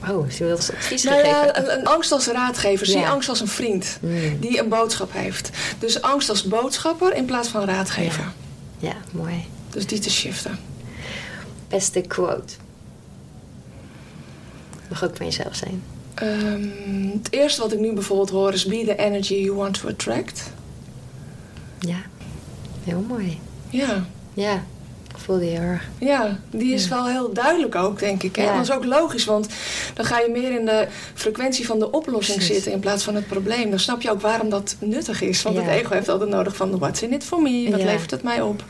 Oh, ze wil als advies Nou gegeven? ja, een, een angst als raadgever. Zie Ja. angst als een vriend Mm. die een boodschap heeft. Dus angst als boodschapper in plaats van raadgever. Ja, mooi. Dus die te shiften. Beste quote? Mag ook van jezelf zijn. Ehm, het eerste wat ik nu bijvoorbeeld hoor is... Be the energy you want to attract. Ja, heel mooi. Ja, Ja, voelde heel erg. ja die is wel heel duidelijk ook, denk ik. Hè? Ja. Dat is ook logisch, want dan ga je meer in de frequentie van de oplossing Precies. zitten... in plaats van het probleem. Dan snap je ook waarom dat nuttig is. Want Ja. het ego heeft altijd nodig van... What's in it for me? Wat Ja. levert het mij op?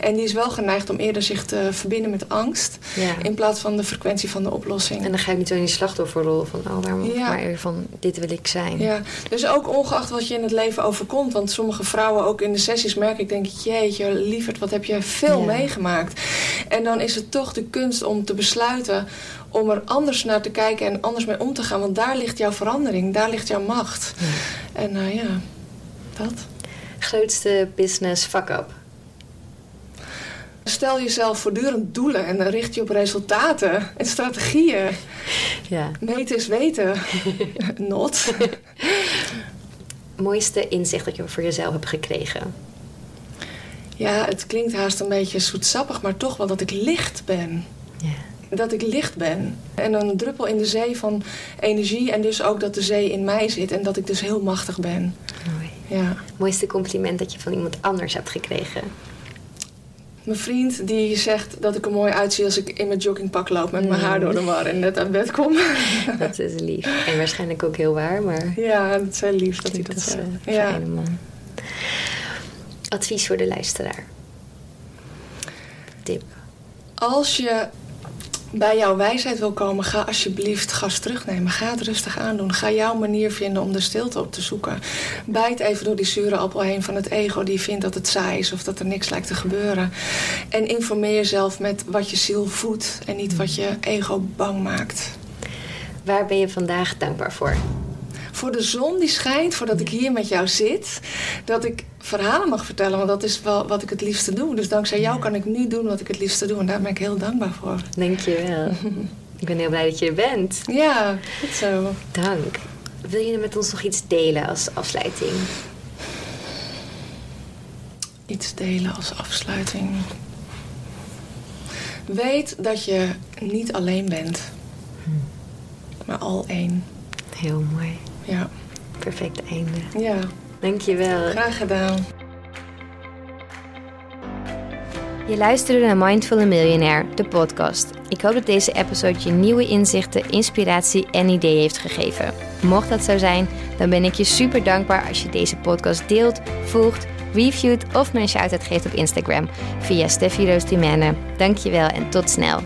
En die is wel geneigd om eerder zich te verbinden met angst... In plaats van de frequentie van de oplossing. En dan ga je niet zo in die slachtofferrol van, oh, waarom, Ja. maar van, dit wil ik zijn. Ja, dus ook ongeacht wat je in het leven overkomt. Want sommige vrouwen, ook in de sessies, merk ik, denk ik, jeetje, lieverd, wat heb je veel Ja. En dan is het toch de kunst om te besluiten om er anders naar te kijken en anders mee om te gaan. Want daar ligt jouw verandering, daar ligt jouw macht. Ja. En nou ja, dat. Grootste business fuck-up? Stel jezelf voortdurend doelen en dan richt je op resultaten en strategieën. Ja. Meten is weten. Not. Mooiste inzicht dat je voor jezelf hebt gekregen? Ja, het klinkt haast een beetje zoetsappig, maar toch wel dat ik licht ben. Ja. Dat ik licht ben. En een druppel in de zee van energie. En dus ook dat de zee in mij zit. En dat ik dus heel machtig ben. Mooi. Ja. Mooiste compliment dat je van iemand anders hebt gekregen? Mijn vriend die zegt dat ik er mooi uitzie als ik in mijn joggingpak loop met mijn Mm. haar door de war en net uit bed kom. Dat is lief. En waarschijnlijk ook heel waar, maar ja, dat is heel lief dat hij dat zegt. een Ja. fijne man. Advies voor de luisteraar? Tip? Als je bij jouw wijsheid wil komen, ga alsjeblieft gas terugnemen. Ga het rustig aandoen. Ga jouw manier vinden om de stilte op te zoeken. Bijt even door die zure appel heen van het ego die vindt dat het saai is of dat er niks lijkt te gebeuren. En informeer jezelf met wat je ziel voedt en niet wat je ego bang maakt. Waar ben je vandaag dankbaar voor? Voor de zon die schijnt, voordat ik hier met jou zit, dat ik verhalen mag vertellen, want dat is wel wat ik het liefste doe. Dus dankzij jou kan ik nu doen wat ik het liefste doe en daar ben ik heel dankbaar voor. Dankjewel. Ik ben heel blij dat je er bent. Ja, goed zo. Dank. Wil je met ons nog iets delen als afsluiting? Iets delen als afsluiting. Weet dat je niet alleen bent, maar al één. Heel mooi. Ja, Perfect einde. ja. Dankjewel. graag gedaan. Je luisterde naar Mindful Millionaire, de podcast. Ik hoop dat deze episode je nieuwe inzichten, inspiratie en ideeën heeft gegeven. Mocht dat zo zijn, dan ben ik je super dankbaar als je deze podcast deelt, volgt, reviewt of me een shout-out geeft op Instagram via Steffi Roos Dimene. Dankjewel en tot snel.